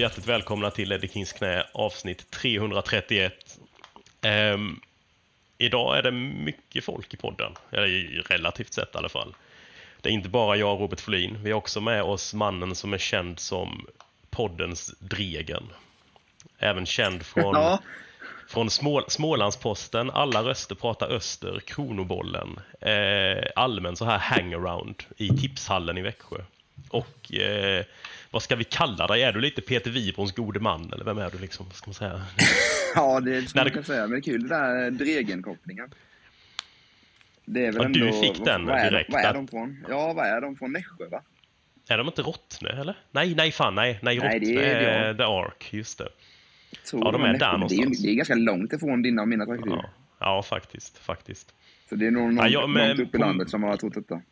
hjärtligt välkomna till Eddie Kings knä avsnitt 331. Ehm, idag är det mycket folk i podden, eller relativt sett i alla fall. Det är inte bara jag och Robert Folin, vi har också med oss mannen som är känd som poddens Dregen. Även känd från, Ja. från Små, Smålandsposten, Alla röster pratar öster, Kronobollen, eh, allmän så här hangaround i tipshallen i Växjö. Och eh, vad ska vi kalla dig? Är du lite Peter Wibrons gode man eller vem är du liksom? Vad ska man säga? Ja, det skulle man kunna säga. Men det är kul det där Dregen-kopplingen. Det är väl Ja, ändå... du fick den vad är, direkt vad är de från? Ja, vad är de från? Nässjö, va? Är de inte Rottne eller? Nej, nej fan nej. Nej, Nej, Rottne det är är det. The Ark, just det. Ja, de är där men det är, någonstans. det är ganska långt ifrån dina och mina trakter. Ja, ja faktiskt, faktiskt. Så det är nog någon Ja, jag- men långt upp i landet som har trott detta.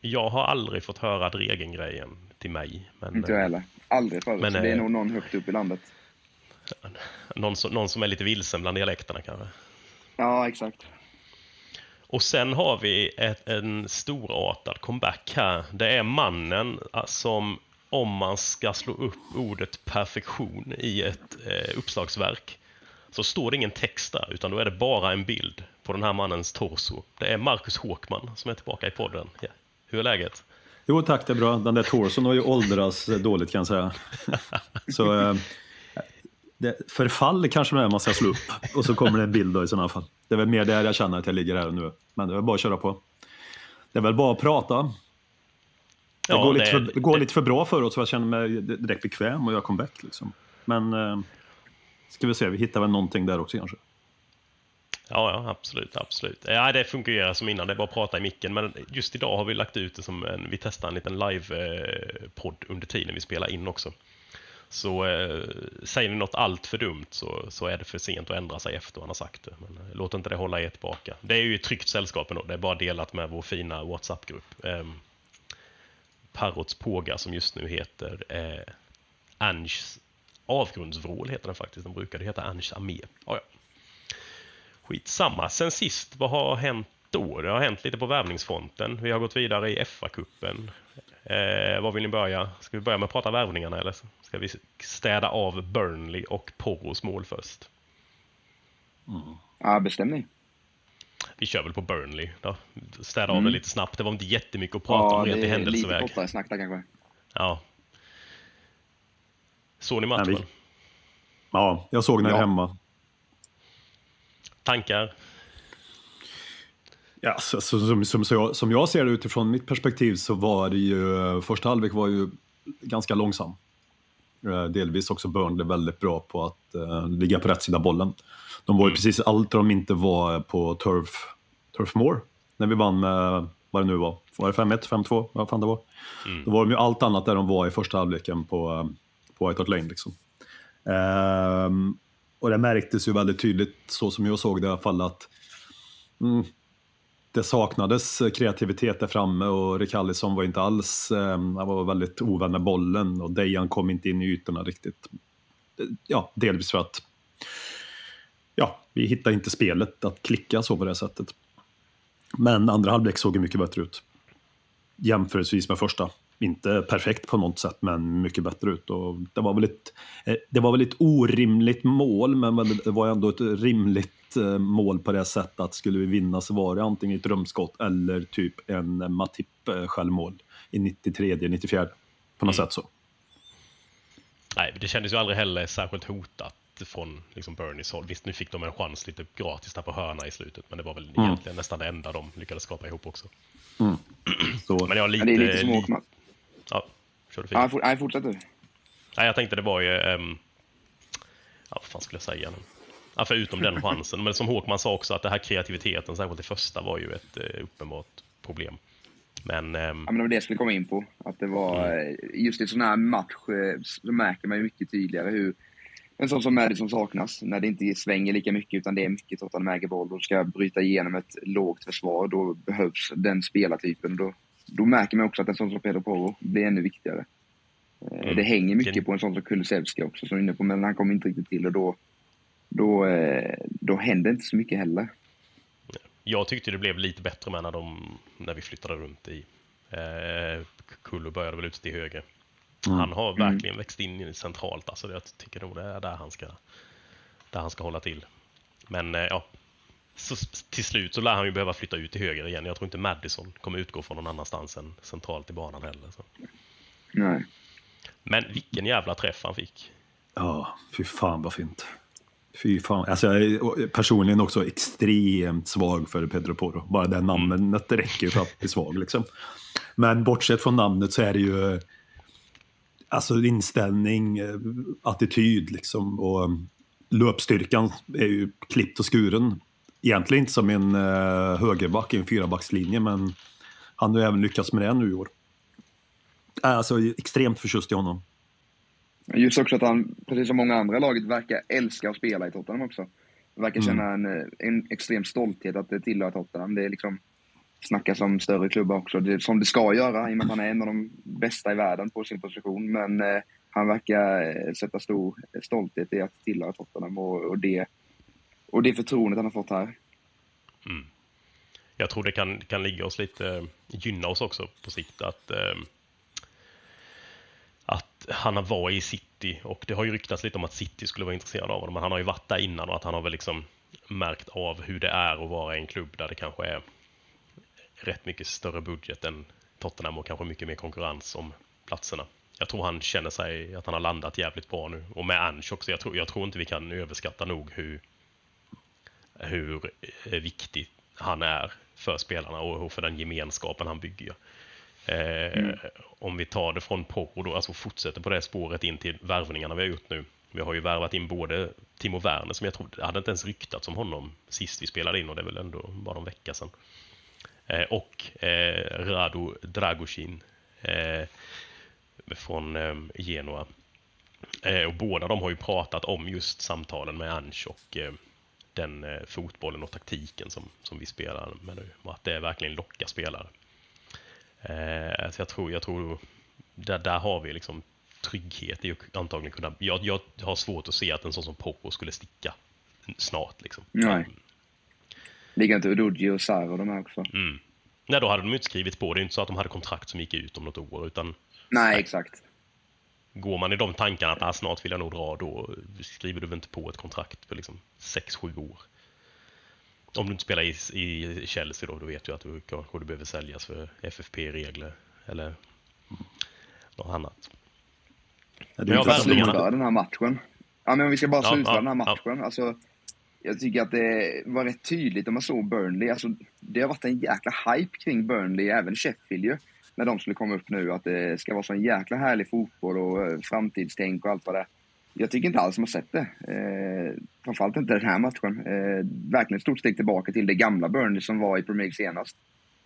Jag har aldrig fått höra Dregen-grejen till mig. Men Inte jag eh, heller. Aldrig förut. Men, så det är eh, nog någon högt upp i landet. någon, som, någon som är lite vilsen bland dialekterna kanske. Ja, exakt. Och sen har vi ett, en storartad comeback här. Det är mannen eh, som, om man ska slå upp ordet perfektion i ett eh, uppslagsverk, så står det ingen text där, utan då är det bara en bild på den här mannens torso. Det är Marcus Håkman som är tillbaka i podden. Ja. Hur är läget? Jo tack, det är bra. Den där torson har ju åldrats dåligt kan jag säga. Så eh, det, förfall kanske det är man ska slå upp. Och så kommer det en bild då i sådana fall. Det är väl mer där jag känner att jag ligger här nu. Men det är väl bara att köra på. Det är väl bara att prata. Det, Ja, går, lite det- för, det går det- lite för bra för oss så jag känner mig direkt bekväm och göra comeback. Liksom. Men eh, ska vi se, vi hittar väl någonting där också kanske. Ja, ja, absolut, absolut. Ja, det fungerar som innan, det är bara att prata i micken. Men just idag har vi lagt ut det som en, vi testar en liten live-podd eh, under tiden vi spelar in också. Så eh, säger ni något allt för dumt så, så är det för sent att ändra sig efter man har sagt det. Men eh, låt inte det hålla er tillbaka. Det är ju ett tryggt sällskap ändå, det är bara delat med vår fina WhatsApp-grupp. Eh, Parrots Påga som just nu heter eh, Anges avgrundsvrål heter den faktiskt. Den brukade heta Anges armé. Oh, ja. Skitsamma. Sen sist, vad har hänt då? Det har hänt lite på värvningsfronten. Vi har gått vidare i FA-cupen. Eh, var vill ni börja? Ska vi börja med att prata värvningarna eller ska vi städa av Burnley och Porros mål först? Ja, bestämning. Vi kör väl på Burnley då. Städa av det lite snabbt. Det var inte jättemycket att prata om Ja, rent i det är lite händelseväg. kortare snack där kanske. Ja. Såg ni matchen? vi- Ja, jag såg när Ja. hemma. Tankar? Ja, så, så, som, som, så jag, som jag ser det utifrån mitt perspektiv så var det ju, första halvlek var ju ganska långsam. Eh, Delvis också Burnley väldigt bra på att eh, ligga på rätt sida bollen. De var ju precis allt de inte var på Turf, Turf Moor när vi vann med, vad det nu var, var det 5-1, 5-2, vad fan det var. Då var de ju allt annat där de var i första halvleken på, eh, på White Hart Lane. Liksom. Ehm, och det märktes ju väldigt tydligt, så som jag såg det i alla fall, att mm, det saknades kreativitet där framme och Rikallison var inte alls, ehm, han var väldigt ovän med bollen och Dejan kom inte in i ytorna riktigt. Ja, delvis för att ja, vi hittade inte spelet att klicka så på det sättet. Men andra halvlek såg ju mycket bättre ut. Jämförelsevis med första. Inte perfekt på något sätt, men mycket bättre ut. Och det, var väl ett, eh, det var väl ett orimligt mål, men det var ändå ett rimligt eh, mål på det sättet att skulle vi vinna så var det antingen ett drömskott eller typ en Matip eh, självmål i 93, 94 på något sätt så. Nej, det kändes ju aldrig heller särskilt hotat från liksom Bernies håll. Visst, nu fick de en chans lite gratis där på hörna i slutet, men det var väl egentligen nästan det enda de lyckades skapa ihop också. så. Men jag har lite... Ja, det är lite. Ja, kör du Ja, fint. for, nej, fortsätt du. Nej, jag tänkte det var ju... ehm, ja, vad fan skulle jag säga nu? Ja, förutom den chansen. Men som Håkman sa också, att det här kreativiteten, särskilt i första, var ju ett eh, uppenbart problem. Men ehm, Ja, men det var det jag skulle komma in på. Att det var, Mm. eh, just i sån här match eh, så märker man ju mycket tydligare hur en sån som Madison saknas. När det inte svänger lika mycket utan det är mycket Tottenham äger boll och ska bryta igenom ett lågt försvar. Då behövs den spelartypen. Då, då märker man också att en sån som Pedro Porro blir ännu viktigare. Eh, Mm. Det hänger mycket på en sån som Kulusevski också som är inne på, men han kommer inte riktigt till och då, då, eh, då händer inte så mycket heller. jag tyckte det blev lite bättre med när, de, när vi flyttade runt i eh, Kullo började väl ute till höger. Han har verkligen växt in i centralt. Alltså jag tycker nog det är där han ska, där han ska hålla till. Men eh, ja, så till slut så lär han ju behöva flytta ut till höger igen. Jag tror inte Madison kommer utgå från någon annanstans än centralt i banan heller. Så. Nej. Men vilken jävla träff han fick. Ja, fy fan vad fint. Fy fan. Alltså, jag är personligen också extremt svag för Pedro Porro. Bara det namnet räcker ju för att bli svag. Liksom. Men bortsett från namnet så är det ju alltså inställning, eh, attityd liksom. Och um, löpstyrkan är ju klippt och skuren. Egentligen inte som en uh, högerback i en fyrabackslinje, men han har ju även lyckats med det nu i år. Alltså extremt förtjust i honom. Just också att han, precis som många andra i laget, verkar älska att spela i Tottenham också. Verkar Mm. känna en, eh, en extrem stolthet att det tillhör Tottenham. Det är liksom, snackas om större klubbar också, det, som det ska göra i och med att han är en av de bästa i världen på sin position. Men eh, han verkar eh, sätta stor stolthet i att tillhöra Tottenham och, och, det, och det förtroendet han har fått här. Mm. Jag tror det kan, kan ligga oss lite, gynna oss också på sikt att, eh, att han har varit i City och det har ju ryktats lite om att City skulle vara intresserad av honom, men han har ju varit där innan och att han har väl liksom märkt av hur det är att vara i en klubb där det kanske är rätt mycket större budget än Tottenham och kanske mycket mer konkurrens om platserna. Jag tror han känner sig att han har landat jävligt bra nu och med Ange också. Jag tror, jag tror inte vi kan överskatta nog hur hur viktig han är för spelarna och för den gemenskapen han bygger. Eh, Om vi tar det från Porro då, alltså fortsätter på det spåret in till värvningarna vi har gjort nu. Vi har ju värvat in både Timo Werner som jag trodde, hade inte ens ryktats om honom sist vi spelade in och det är väl ändå bara en vecka sedan. Eh, och eh, Rado Dragoshin eh, från eh, Genoa. Eh, och båda de har ju pratat om just samtalen med Ange och den eh, fotbollen och taktiken som, som vi spelar med nu. Och att det verkligen lockar spelare. Eh, så jag tror, jag tror där, där har vi liksom trygghet i att antagligen kunna... Jag, jag har svårt att se att en sån som Porro skulle sticka snart. Liksom. Nej. Ligger inte Udogi och Sarr och de här också? Mm. Nej, då hade de inte skrivit på. Det är inte så att de hade kontrakt som gick ut om något år. Utan Nej, exakt. Går man i de tankarna att ah, snart vill jag nog dra, då skriver du väl inte på ett kontrakt för liksom 6-7 år. Om du inte spelar i, i Chelsea då, då vet du att du kanske du behöver säljas för FFP-regler eller något annat. Ja, Men det är inte slutföra den här matchen. Ja, men om vi ska bara Ja, slutföra ja, den här ja. matchen. Alltså, jag tycker att det var rätt tydligt när man såg Burnley. Alltså, det har varit en jäkla hype kring Burnley, även Sheffield ju. När de skulle komma upp nu, att det ska vara så en jäkla härlig fotboll och eh, framtidstänk och allt vad det är. Jag tycker inte alls som har sett det. Eh, framförallt inte den här matchen. Eh, verkligen ett stort steg tillbaka till det gamla Burnley som var i Premier League senast.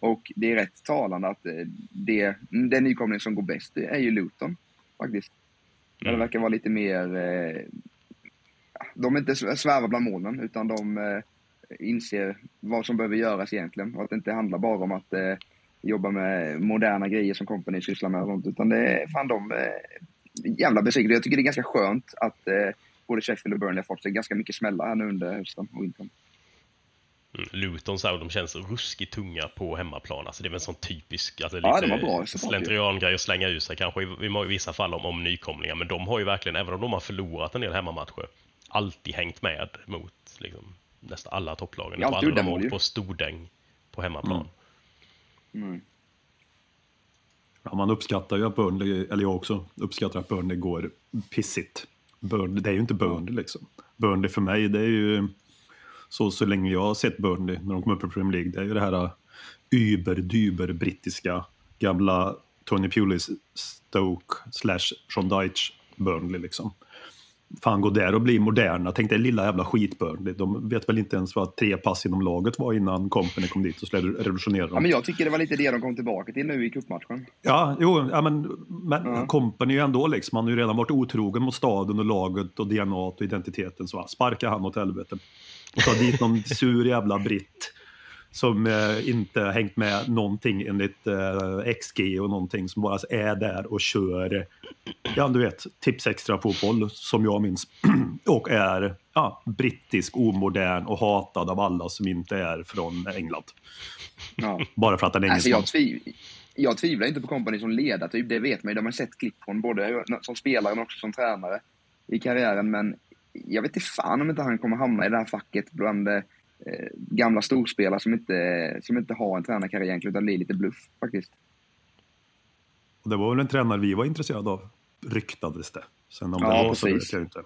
Och det är rätt talande att eh, det, den nykomling som går bäst är ju Luton, faktiskt. Där det verkar vara lite mer... Eh, de är inte svävar bland molnen, utan de eh, inser vad som behöver göras egentligen. Och att det inte handlar bara om att eh, jobba med moderna grejer som Company sysslar med och sånt, utan det är fan de... Eh, jävla besvikelse. Jag tycker det är ganska skönt att eh, både Sheffield och Burnley har fått sig ganska mycket smällar här nu under hösten och vintern. Mm. Luton så här, de känns ruskigt tunga på hemmaplan. Alltså det är väl en sån typisk alltså Ja, lite slentriangrej att slänga ur sig kanske i, i vissa fall om, om nykomlingar. Men de har ju verkligen, även om de har förlorat en del hemmamatcher, alltid hängt med mot liksom, nästan alla topplagen. Ja, Jag tror alltid de har på stordäng på hemmaplan. Mm. Mm. Ja, man uppskattar ju att Burnley, eller jag också, uppskattar att Burnley går pissigt. Burnley, det är ju inte Burnley liksom. Burnley för mig, det är ju så, så länge jag har sett Burnley när de kommer upp i Premier League, det är ju det här äh, über-dyber brittiska gamla Tony Pulis Stoke slash Sean Dyche Burnley liksom fan gå där och bli moderna. Tänk dig lilla jävla skitbörn. De vet väl inte ens vad tre pass inom laget var innan Company kom dit och skulle revolutionera dem. Ja, men jag tycker det var lite det de kom tillbaka till nu i cupmatchen. Ja, jo, ja, men, men är ju ändå liksom, han har ju redan varit otrogen mot staden och laget och DNA och identiteten. Så sparka han åt helvete. Och ta dit någon sur jävla britt som eh, inte hängt med någonting enligt eh, XG och någonting som bara är där och kör, ja du vet, tips extra fotboll som jag minns. och är ja, brittisk, omodern och hatad av alla som inte är från England. Ja. Bara för att den är Alltså engelsman. jag, tviv, jag tvivlar inte på Company som ledartyp, det vet man ju. De har sett klipp från både som spelare men också som tränare i karriären. Men jag vet inte fan om inte han kommer hamna i det här facket bland eh, gamla storspelare som inte, som inte har en tränarkarriär egentligen, utan blir lite bluff faktiskt. Och det var väl en tränare vi var intresserade av, ryktades det. Sen om Ja, det var så vet jag inte.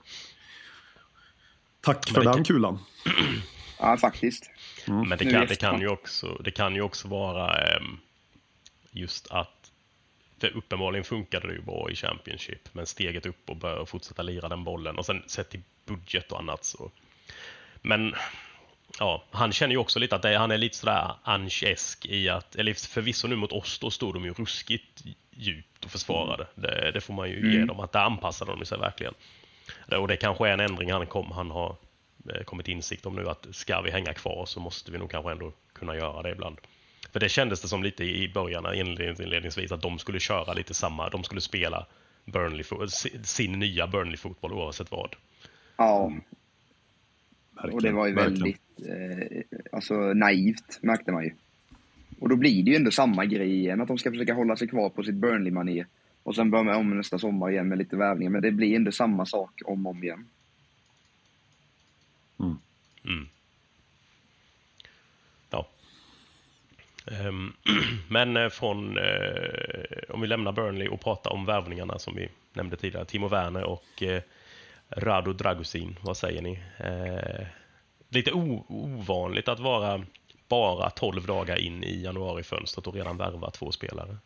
Tack för det den kan- kulan. Ja, faktiskt. Men det kan, det, kan ju också, det kan ju också vara ehm, just att för uppenbarligen funkade det ju bra i Championship, men steget upp och börja fortsätta lira den bollen och sen sett till budget och annat så. Men ja, han känner ju också lite att det, han är lite sådär Ange-esk i att, eller förvisso nu mot oss, då stod de ju ruskigt djupt och försvarade. Det, det får man ju ge Mm. dem, att där anpassade de sig verkligen. Det- Och det kanske är en ändring han, kom, han har eh, kommit insikt om nu att ska vi hänga kvar så måste vi nog kanske ändå kunna göra det ibland. För det kändes det som lite i början, inlednings- inledningsvis, att de skulle köra lite samma, de skulle spela Burnley, sin nya Burnley-fotboll oavsett vad. Ja, och det var ju verkligen. väldigt eh, alltså, naivt, märkte man ju. Och då blir det ju ändå samma grej igen, att de ska försöka hålla sig kvar på sitt Burnley-manér. Och sen börja om nästa sommar igen med lite värvningar, men det blir ändå samma sak om och om igen. Mm. Ja. Ehm, Men eh, från, eh, om vi lämnar Burnley och pratar om värvningarna som vi nämnde tidigare, Timo Werner och eh, Rado Dragusin, vad säger ni? Eh, Lite ovanligt att vara bara 12 dagar in i januarifönstret och redan värva två spelare.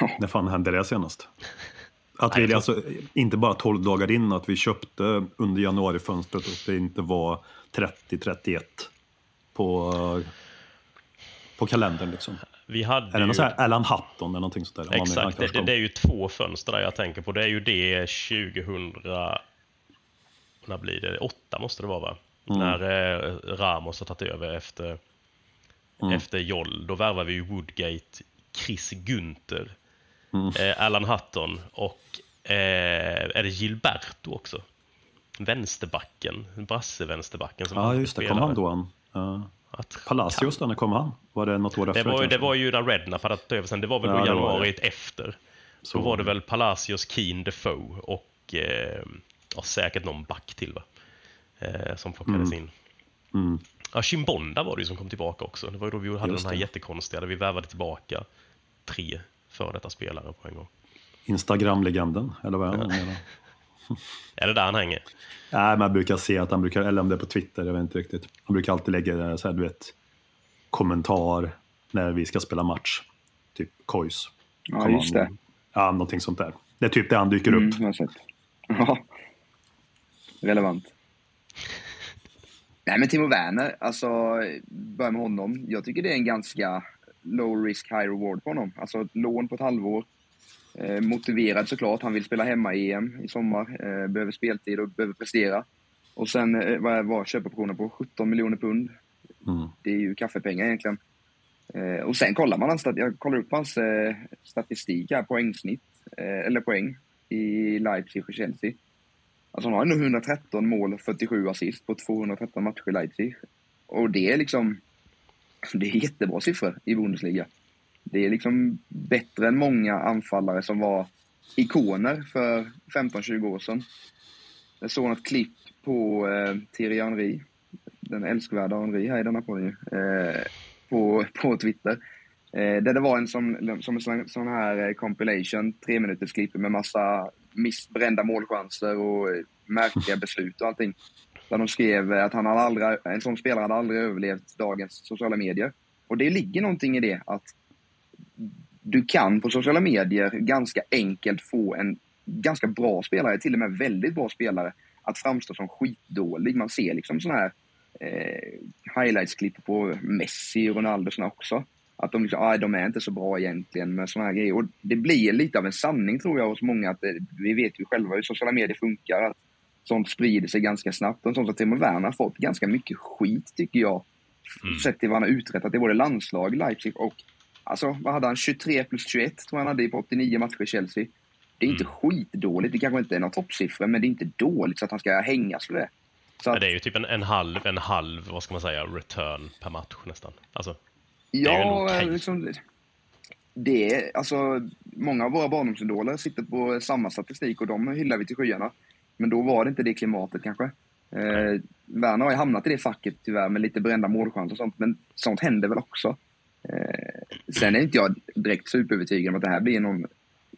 När fan hände det senast? Att vi alltså, inte bara 12 dagar in, att vi köpte under januarifönstret och det inte var 30-31 på, på kalendern liksom. Vi hade Är det ju... någon sån här Alan Hutton eller någonting sånt där? Exakt, det, det är ju två fönster där jag tänker på. Det är ju det 2000... När blir det? Åtta måste det vara va? Mm. När eh, Ramos har tagit över efter, Mm. efter Joll. Då värvar vi ju Woodgate, Chris Gunther, Mm. eh, Alan Hutton och eh, är det Gilberto också? Vänsterbacken, brasse-vänsterbacken som Ja, just det. Kom han då? Han? Att- Palacios, då, när kom han? Var det något år Det efter? var, det var ju när Redknapp hade tagit över sen. Det var väl Ja, då januari efter. Så Då var det väl Palacios, Keen, Defoe och eh, ja, säkert någon back till va? Eh, som plockades in. Mm. Ja, Chimbonda var det ju som kom tillbaka också. Det var ju då vi hade Just den här det. jättekonstiga där vi värvade tillbaka tre för detta spelare på en gång. Instagram-legenden, eller vad är han? Är det där han hänger? Nej, man brukar se att han brukar, eller om det är på Twitter, jag vet inte riktigt. Han brukar alltid lägga så här, du vet, kommentar när vi ska spela match. Typ Kois. Ja, just det. Ja, någonting sånt där. Det är typ det han dyker Mm, upp. jag har sett. Ja. Relevant. Nej, men Timo Werner, alltså, börja med honom. Jag tycker det är en ganska low risk, high reward på honom. Alltså ett lån på ett halvår. Eh, motiverad såklart. Han vill spela hemma i sommar. Eh, behöver speltid och behöver prestera. Och sen eh, vad var köpoptionen på? 17 miljoner pund. Mm. Det är ju kaffepengar egentligen. Eh, och sen kollar man jag kollar upp hans eh, statistik här, poängsnitt, eh, eller poäng i Leipzig och Chelsea. Alltså han har ändå 113 mål och 47 assist på 213 matcher i Leipzig. Och det är liksom, det är jättebra siffror i Bundesliga. Det är liksom bättre än många anfallare som var ikoner för 15-20 år sedan. Jag såg något klipp på eh, Thierry Henry, den älskvärda Henry här i denna podden ju, eh, på, på Twitter. Eh, där det var en som, som en sån, sån här eh, compilation, tre minuters klipp med massa missbrända målchanser och märkliga beslut och allting. Där de skrev att han hade aldrig, en sån spelare hade aldrig överlevt dagens sociala medier. Och det ligger någonting i det att du kan på sociala medier ganska enkelt få en ganska bra spelare, till och med väldigt bra spelare, att framstå som skitdålig. Man ser liksom sådana här eh, highlights-klipp på Messi och Ronaldo och såna också. Att de liksom, ah, de är inte så bra egentligen med såna här grejer. Och det blir lite av en sanning tror jag hos många att eh, vi vet ju själva hur sociala medier funkar. Att sånt sprider sig ganska snabbt. Och en sån som Timo Werner har fått ganska mycket skit tycker jag. Mm. Sett till vad han har uträttat i både landslag, Leipzig och Alltså, vad hade han? 23 plus 21 tror jag han hade på 89 matcher i Chelsea. Det är inte Mm. skitdåligt. Det kanske inte är någon toppsiffra, men det är inte dåligt så att han ska hängas för det. Så att, det är ju typ en, en halv, en halv, vad ska man säga, return per match nästan. Alltså, ja, okej. liksom, det är, alltså, många av våra barndomsidoler sitter på samma statistik och de hyllar vi till skyarna. Men då var det inte det klimatet kanske. Eh, Werner har ju hamnat i det facket tyvärr med lite brända målchanser och sånt, men sånt händer väl också. Eh, sen är inte jag direkt superövertygad om att det här blir någon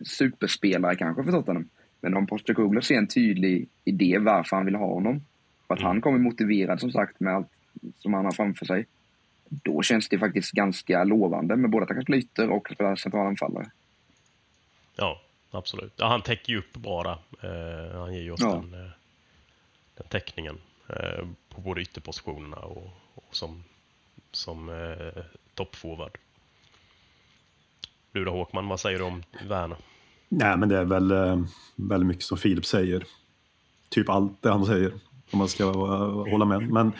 superspelare kanske för Tottenham. Men om Postecoglou ser en tydlig idé varför han vill ha honom, och att han kommer motiverad som sagt med allt som han har framför sig, då känns det faktiskt ganska lovande med både att han kan spela ytter och spela centrala anfallare. ja, absolut. Ja, han täcker ju upp där. Eh, han ger ju oss Ja. den, eh, den täckningen eh, på både ytterpositionerna och, och som, som eh, toppforward. Du då Håkman, vad säger du om Werner? Nej, men det är väl eh, väldigt mycket som Filip säger. Typ allt det han säger, om man ska hålla med. Men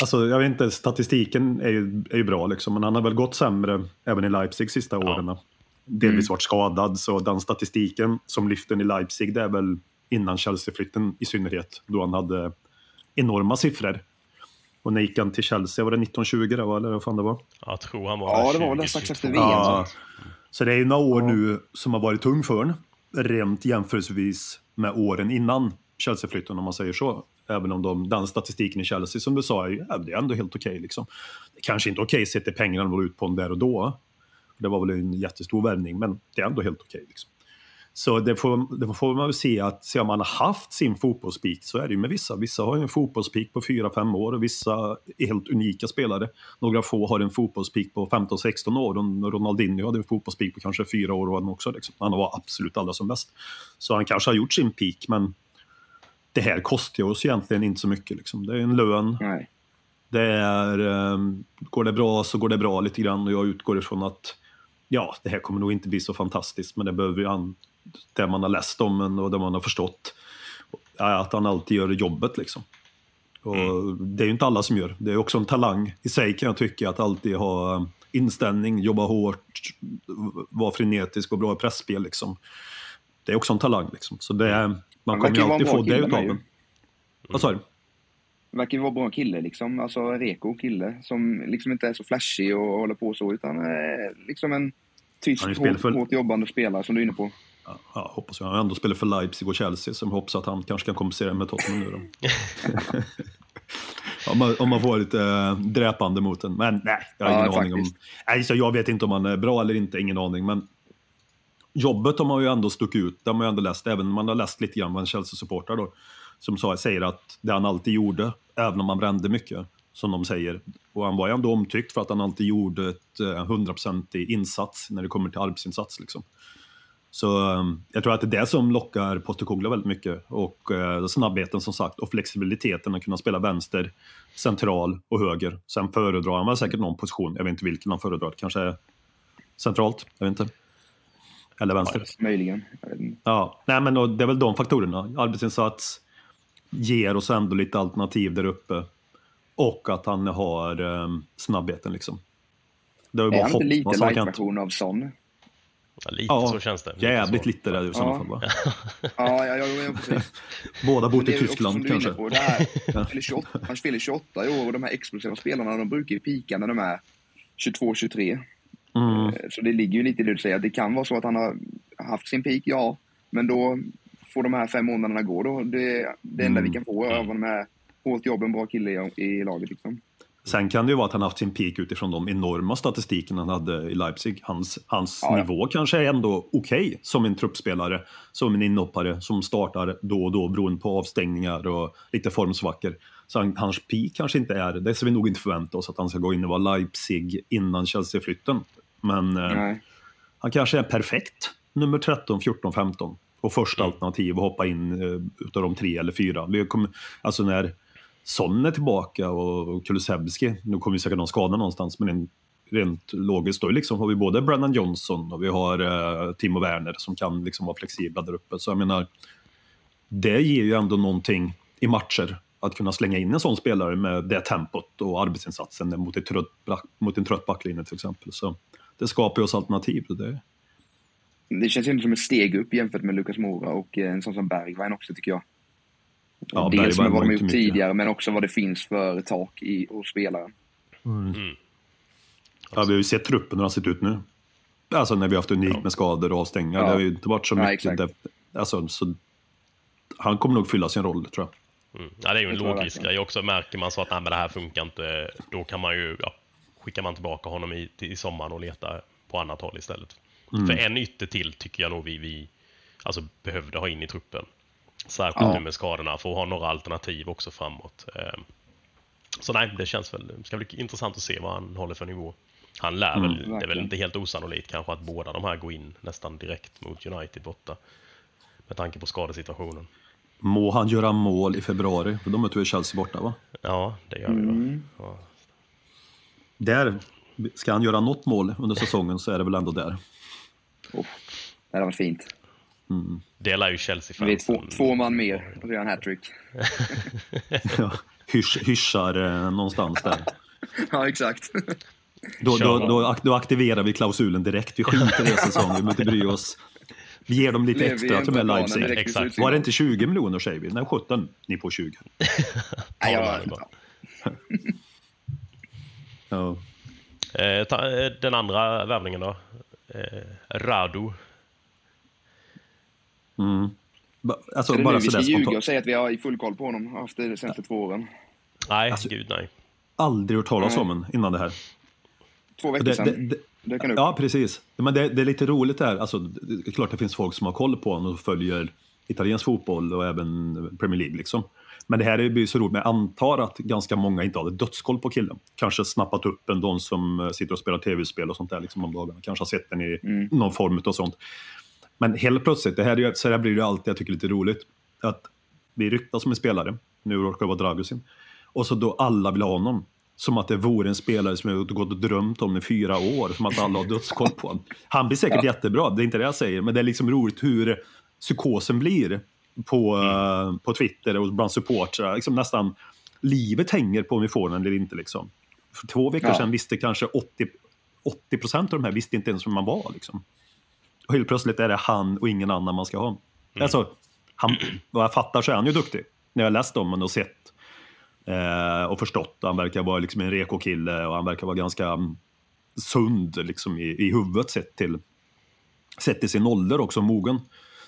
alltså, jag vet inte, statistiken är ju, är ju bra, liksom, men han har väl gått sämre även i Leipzig sista åren. Delvis varit skadad, så den statistiken som lyften i Leipzig, det är väl innan Chelsea-flytten i synnerhet, då han hade enorma siffror. Och när gick han till Chelsea? Var det 1920 då, eller vad fan det var? Jag tror han var Ja, det 20, var väl strax efter 22. VM. Ja. Så det är ju några år nu som har varit tung för honom. Rent jämförelsevis med åren innan Chelsea-flytten om man säger så. Även om de, den statistiken i Chelsea som du sa, är, ja, det är ändå helt okej. liksom. Det är kanske inte okej sett till pengarna de var ut på där och då. Det var väl en jättestor värvning, men det är ändå helt okej. liksom. Så det får, det får man väl se att se om man har haft sin fotbollspik, så är det ju med vissa. Vissa har ju en fotbollspik på 4-5 år och vissa är helt unika spelare. Några få har en fotbollspik på 15-16 år och Ronaldinho hade en fotbollspik på kanske 4 år och han också. Liksom. Han var absolut allra som bäst. Så han kanske har gjort sin peak men det här kostar oss egentligen inte så mycket. Liksom. Det är en lön, Nej. det är, ehm, går det bra så går det bra lite grann och jag utgår ifrån att ja, det här kommer nog inte bli så fantastiskt men det behöver ju han, det man har läst om en och det man har förstått att han alltid gör jobbet liksom. Och Det är ju inte alla som gör. Det är också en talang i sig kan jag tycka att alltid ha inställning, jobba hårt, vara frenetisk och bra i pressspel liksom. Det är också en talang liksom. Så det är, man kommer ju vara en alltid få det utav den. Vad sa du? Verkar ju vara en bra kille liksom. Alltså reko kille som liksom inte är så flashig och håller på så utan är liksom en tyst, hårt, hårt jobbande spelare som du är inne på. Ja, ja, hoppas jag. Han har ändå spelat för Leipzig och Chelsea, så jag hoppas att han kanske kan kompensera med Tottenham nu då. om, man, om man får lite äh, dräpande mot den. Men nej, jag har Ja, ingen aning om... Nej, så jag vet inte om han är bra eller inte, ingen aning. Men jobbet har man ju ändå stuckit ut. Det har man ju ändå läst, även om man har läst lite grann vad en Chelsea-supporter då. Som sa, säger att det han alltid gjorde, även om han brände mycket, som de säger. Och han var ju ändå omtyckt för att han alltid gjorde ett eh, insats när det kommer till arbetsinsats. Liksom. Så ehm, jag tror att det är det som lockar Postecoglou väldigt mycket. Och eh, snabbheten som sagt och flexibiliteten att kunna spela vänster, central och höger. Sen föredrar han väl säkert någon position. Jag vet inte vilken han föredrar. Kanske centralt, jag vet inte. Eller vänster. Möjligen. Vet inte. Ja, nej men det är väl de faktorerna. Arbetsinsats ger oss ändå lite alternativ där uppe. Och att han har um, snabbheten liksom. Det är Är bara han inte lite light-version av Son? Ja, lite Ja, så känns det. Lite Jävligt så. lite där i sådana Ja. fall va? Ja, ja, ja, ja precis. Båda Det i Tyskland kanske. På, det här, han, fyller 28, han fyller 28 i år och de här explosiva spelarna de brukar ju pika när de är 22-23. Mm. Eh, Så det ligger ju lite i det du säger, det kan vara så att han har haft sin peak, ja. Men då får de här fem månaderna gå då. Det, det enda Mm. vi kan få av honom är hårt jobb, en bra kille i, i laget liksom. Sen kan det ju vara att han haft sin peak utifrån de enorma statistiken han hade i Leipzig. Hans, hans Ja, ja. nivå kanske är ändå okej som en truppspelare, som en inhoppare som startar då och då beroende på avstängningar och lite formsvackor. Så han, hans peak kanske inte är, det ska vi nog inte förvänta oss att han ska gå in och vara Leipzig innan Chelsea-flytten. Men eh, han kanske är perfekt nummer 13, 14, 15 Och första alternativ och hoppa in eh, utav de tre eller fyra. Vi kommer, alltså när Son är tillbaka och, och Kulusevski, nu kommer vi säkert någon skada någonstans, men en, rent logiskt då liksom har vi både Brennan Johnson och vi har eh, Timo Werner som kan liksom vara flexibla där uppe. Så jag menar, det ger ju ändå någonting i matcher att kunna slänga in en sån spelare med det tempot och arbetsinsatsen mot, ett trött, mot en trött backlinje till exempel. Så det skapar ju oss alternativ. Det, Det känns ju ändå som ett steg upp jämfört med Lukas Mora och eh, en sån som Bergwijn också tycker jag. Ja, Dels med vad var de gjort tidigare, men också vad det finns för tak i, hos spelaren. ja, vi har ju sett truppen hur den har sett ut nu. Alltså när vi har haft unikt med skador och avstängningar. Ja. Det har ju inte varit så Ja, mycket. depth. alltså, så, han kommer nog fylla sin roll, tror jag. Mm. Ja, det är ju en logisk grej också. Märker man så att nej, men det här funkar inte, då kan man ju, ja, skickar man tillbaka honom i, i sommaren och letar på annat håll istället. För en ytter till tycker jag nog vi, vi alltså, behövde ha in i truppen. Särskilt Ja. nu med skadorna, för att ha några alternativ också framåt. Ehm, Så nej, det känns väl, det ska bli intressant att se vad han håller för nivå. Han lär väl, det är väl inte helt osannolikt kanske att båda de här går in nästan direkt mot United borta. Med tanke på skadesituationen. Må han göra mål i februari? För då möter vi Chelsea borta, va? Ja, det gör vi Mm. va? Ja. Där, ska han göra något mål under säsongen så är det väl ändå där. Oh, det hade varit fint. Det lär ju Vi är Chelsea-fansen. två, två man mer och gör han hattrick. Ja, hysch, hyschar eh, någonstans där. ja, exakt. Då, då, då. då, ak- då aktiverar vi klausulen direkt. Vi skiter i det säsongen, vi behöver inte bry oss. Vi ger dem lite extra till på med Leipzig. Exakt. Var det inte 20 miljoner säger vi? Nej, 17. Ni får 20. Nej, Ja, jag. Ja. Eh, ta, eh, den andra värvningen då? Eh, Radu. Ba- Alltså, är det nu bara vi ska ljuga och säga att vi har full koll på honom? Haft det de senaste två åren. Nej, Alltså- gud nej. Aldrig hört talas Nej. om en innan det här. Två veckor Det, sedan. det, det, dök han upp. ja, precis. Men det, det är lite roligt där. Alltså, det är klart det finns folk som har koll på honom och följer italiensk fotboll och även Premier League. Liksom. Men det här är ju så roligt. Men jag antar att ganska många inte hade dödskoll på killen. Kanske snappat upp en de som eh, sitter och spelar tv-spel och sånt där liksom, om dagarna. Kanske har sett den i någon form av sånt. Men helt plötsligt, det här, är så här blir det alltid jag tycker lite roligt. Att vi ryktas som en spelare, nu råkar det vara Dragusin. Och så då alla vill ha honom. Som att det vore en spelare som jag gått och drömt om i fyra år. Som att alla har dödskoll på honom. Han blir säkert jättebra, det är inte det jag säger. Men det är liksom roligt hur psykosen blir på, eh, på Twitter och bland supportrar. Liksom nästan livet hänger på om vi får den eller inte. Liksom. För två veckor Ja. sedan visste kanske 80, 80 procent av de här visste inte ens vem man var. Liksom. Och helt plötsligt är det han och ingen annan man ska ha. Alltså, han, vad jag fattar så är han ju duktig. När jag läst om honom och sett eh, och förstått. Han verkar vara liksom en reko-kille och han verkar vara ganska mm, sund liksom, i, i huvudet sett till, sett till sin ålder också, mogen.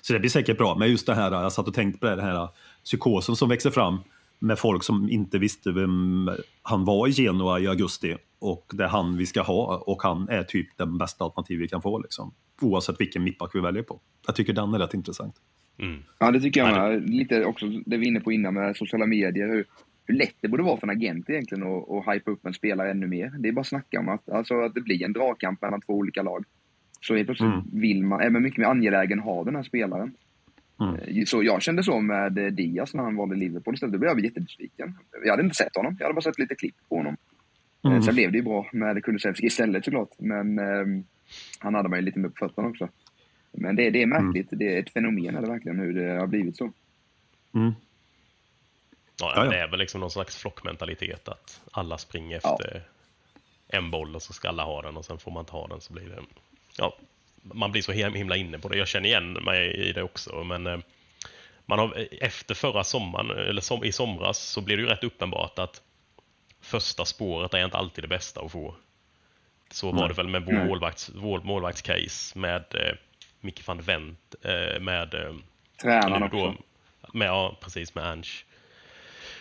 Så det blir säkert bra. Men just det här, jag satt och tänkte på det, den här psykosen som växer fram med folk som inte visste vem han var i Genua i augusti och det är han vi ska ha och han är typ den bästa alternativ vi kan få liksom. Oavsett vilken mittback vi väljer på. Jag tycker den är rätt intressant. Mm. Ja, det tycker jag Ja, med. Lite också det vi var inne på innan med sociala medier. Hur, hur lätt det borde vara för en agent egentligen att, att hypa upp en spelare ännu mer. Det är bara att snacka om att, alltså, att det blir en dragkamp mellan två olika lag. Så helt plötsligt Mm. vill man, är man mycket mer angelägen ha den här spelaren. Mm. Eh, Så jag kände så med eh, Diaz när han valde Liverpool istället. Då blev jag jättebesviken. Jag hade inte sett honom. Jag hade bara sett lite klipp på honom. Eh, Mm. Sen blev det ju bra med Kulusevski istället såklart. Men ehm, han hade man ju lite mer på fötterna också. Men det, det är märkligt. Det är ett fenomen är det verkligen hur det har blivit så. Mm. Ja, Ja, ja. Det är väl liksom någon slags flockmentalitet att alla springer Ja. efter en boll och så ska alla ha den och sen får man ha den så blir det... Ja, man blir så himla inne på det. Jag känner igen mig i det också, men eh, man har, efter förra sommaren, eller som, i somras, så blir det ju rätt uppenbart att första spåret är inte alltid det bästa att få. Så var det väl med vår målvakts, vår målvaktscase med eh, Micke van Wendt, eh, med eh, Tränaren också. med, ja, precis med Ange.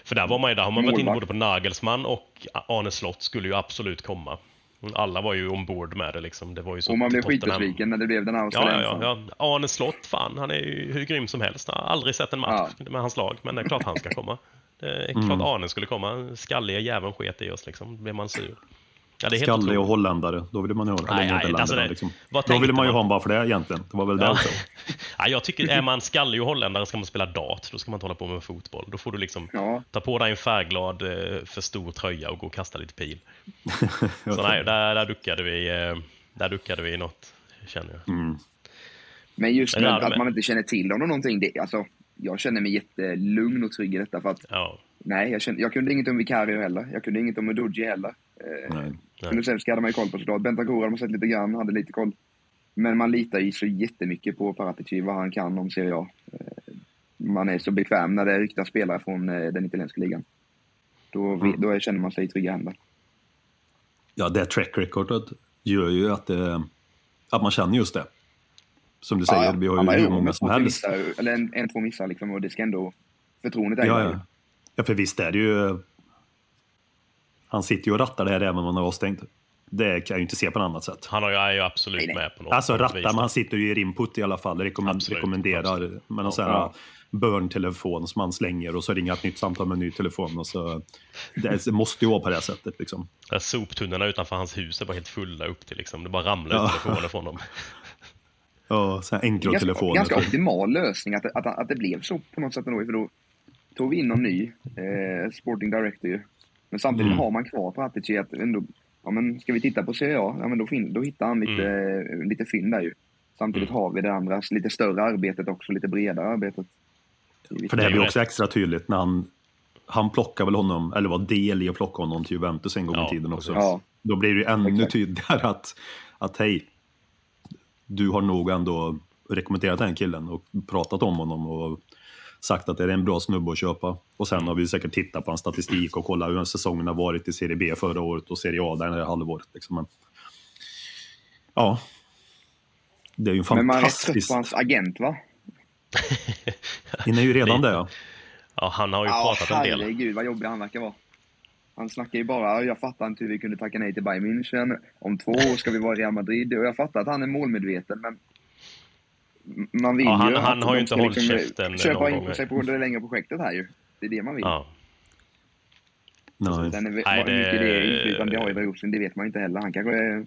För där var man ju, där har man varit inne Målvakt. både på Nagelsmann och Arne Slott skulle ju absolut komma. Alla var ju ombord med det liksom. Det var ju så Och man blev skitbesviken när det blev den här Ja, ja, ja, ja. Arne Slott, fan, han är ju hur grym som helst. Jag har aldrig sett en match med hans lag, men det är klart han ska komma. Det är klart Arne skulle komma. Skalliga jäveln sket i oss liksom. Då blev man sur. Ja, det är helt Skallig och holländare, då vill man ju ha Nej, eller nej, alltså det- liksom. Då vill tänkte man ju ha honom bara för det egentligen. Det var väl det också. Ja, jag tycker, är man skallig och holländare ska man spela dart, då ska man inte hålla på med fotboll. Då får du liksom Ja, ta på dig en färgglad eh, för stor tröja och gå och kasta lite pil. Så nej, där, där duckade vi, eh, där duckade vi något, känner jag. Mm. men just det att med. man inte känner till honom någonting. Det, alltså, jag känner mig jättelugn och trygg i detta för att Ja, nej, jag, kände, jag kunde inget om Vicario heller. Jag kunde inget om Udoji heller. Eh, Nej. Kulusevski hade man ju koll på såklart. Bentancur hade man sett lite grann, hade lite koll. Men man litar ju så jättemycket på Paratici, vad han kan om Serie A. Eh, Man är så bekväm när det ryktas spelare från eh, den italienska ligan. Då, Mm. då känner man sig i trygga händer. Ja, det track recordet gör ju att, det, att man känner just det. Som du säger, vi har ju hur många som helst. Missar, eller en, en, två missar liksom och det ska ändå... Förtroendet är Ja, ja. ja, för visst är det ju... Han sitter ju och rattar det här även om han är avstängd. Det kan jag ju inte se på något annat sätt. han har är ju absolut Nej, nej. med på något Alltså rattar, men han sitter ju i input i alla fall. Rekommend, Absolut, rekommenderar absolut. med någon sån här Ja. burn-telefon som han slänger och så ringer ett nytt samtal med en ny telefon. Och så, det, måste ju vara på det här sättet. Liksom. Där soptunnorna utanför hans hus är bara helt fulla upp till liksom. Det bara ramlar Ja. ut telefoner från dem. Ja, så här Ganska, Encro-telefoner. ganska optimal lösning att, att, att det blev så på något sätt ändå. För då tog vi in någon ny eh, sporting director. Men samtidigt Mm. har man kvar Paratici att ändå... Ja, men ska vi titta på Serie A? Ja, men då, fin, då hittar han lite, Mm. lite fynd där ju. Samtidigt har vi det andra, lite större arbetet också, lite bredare arbetet. För det är blir ju också extra tydligt när han, han plockar väl honom, eller var del i att plocka honom till Juventus en gång Ja, i tiden också. Ja. Då blir det ju ännu Exakt. tydligare att, att hej, du har nog ändå rekommenderat den killen och pratat om honom och sagt att det är en bra snubbe att köpa. Och sen har vi säkert tittat på hans statistik och kollat hur säsongen har varit i Serie B förra året och Serie A det här halvåret. Liksom. Men, ja, det är ju en Men man är trött fantastisk... på hans agent va? Ni är ju redan det. Ja. Ja, han har ju Ja, pratat en del. herregud vad jobbig han verkar vara. Han snackar ju bara, jag fattar inte hur vi kunde tacka nej till Bayern München. Om två år ska vi vara i Real Madrid. Och jag fattar att han är målmedveten, men man vill Ja, han- ju han har ju inte hållit käften köpa in sig på det längre projektet här ju. Det är det man vill. Ja. Nej. Sen är, Nej, det- mycket det inflytande har i Rosen, det vet man inte heller. Han kanske är,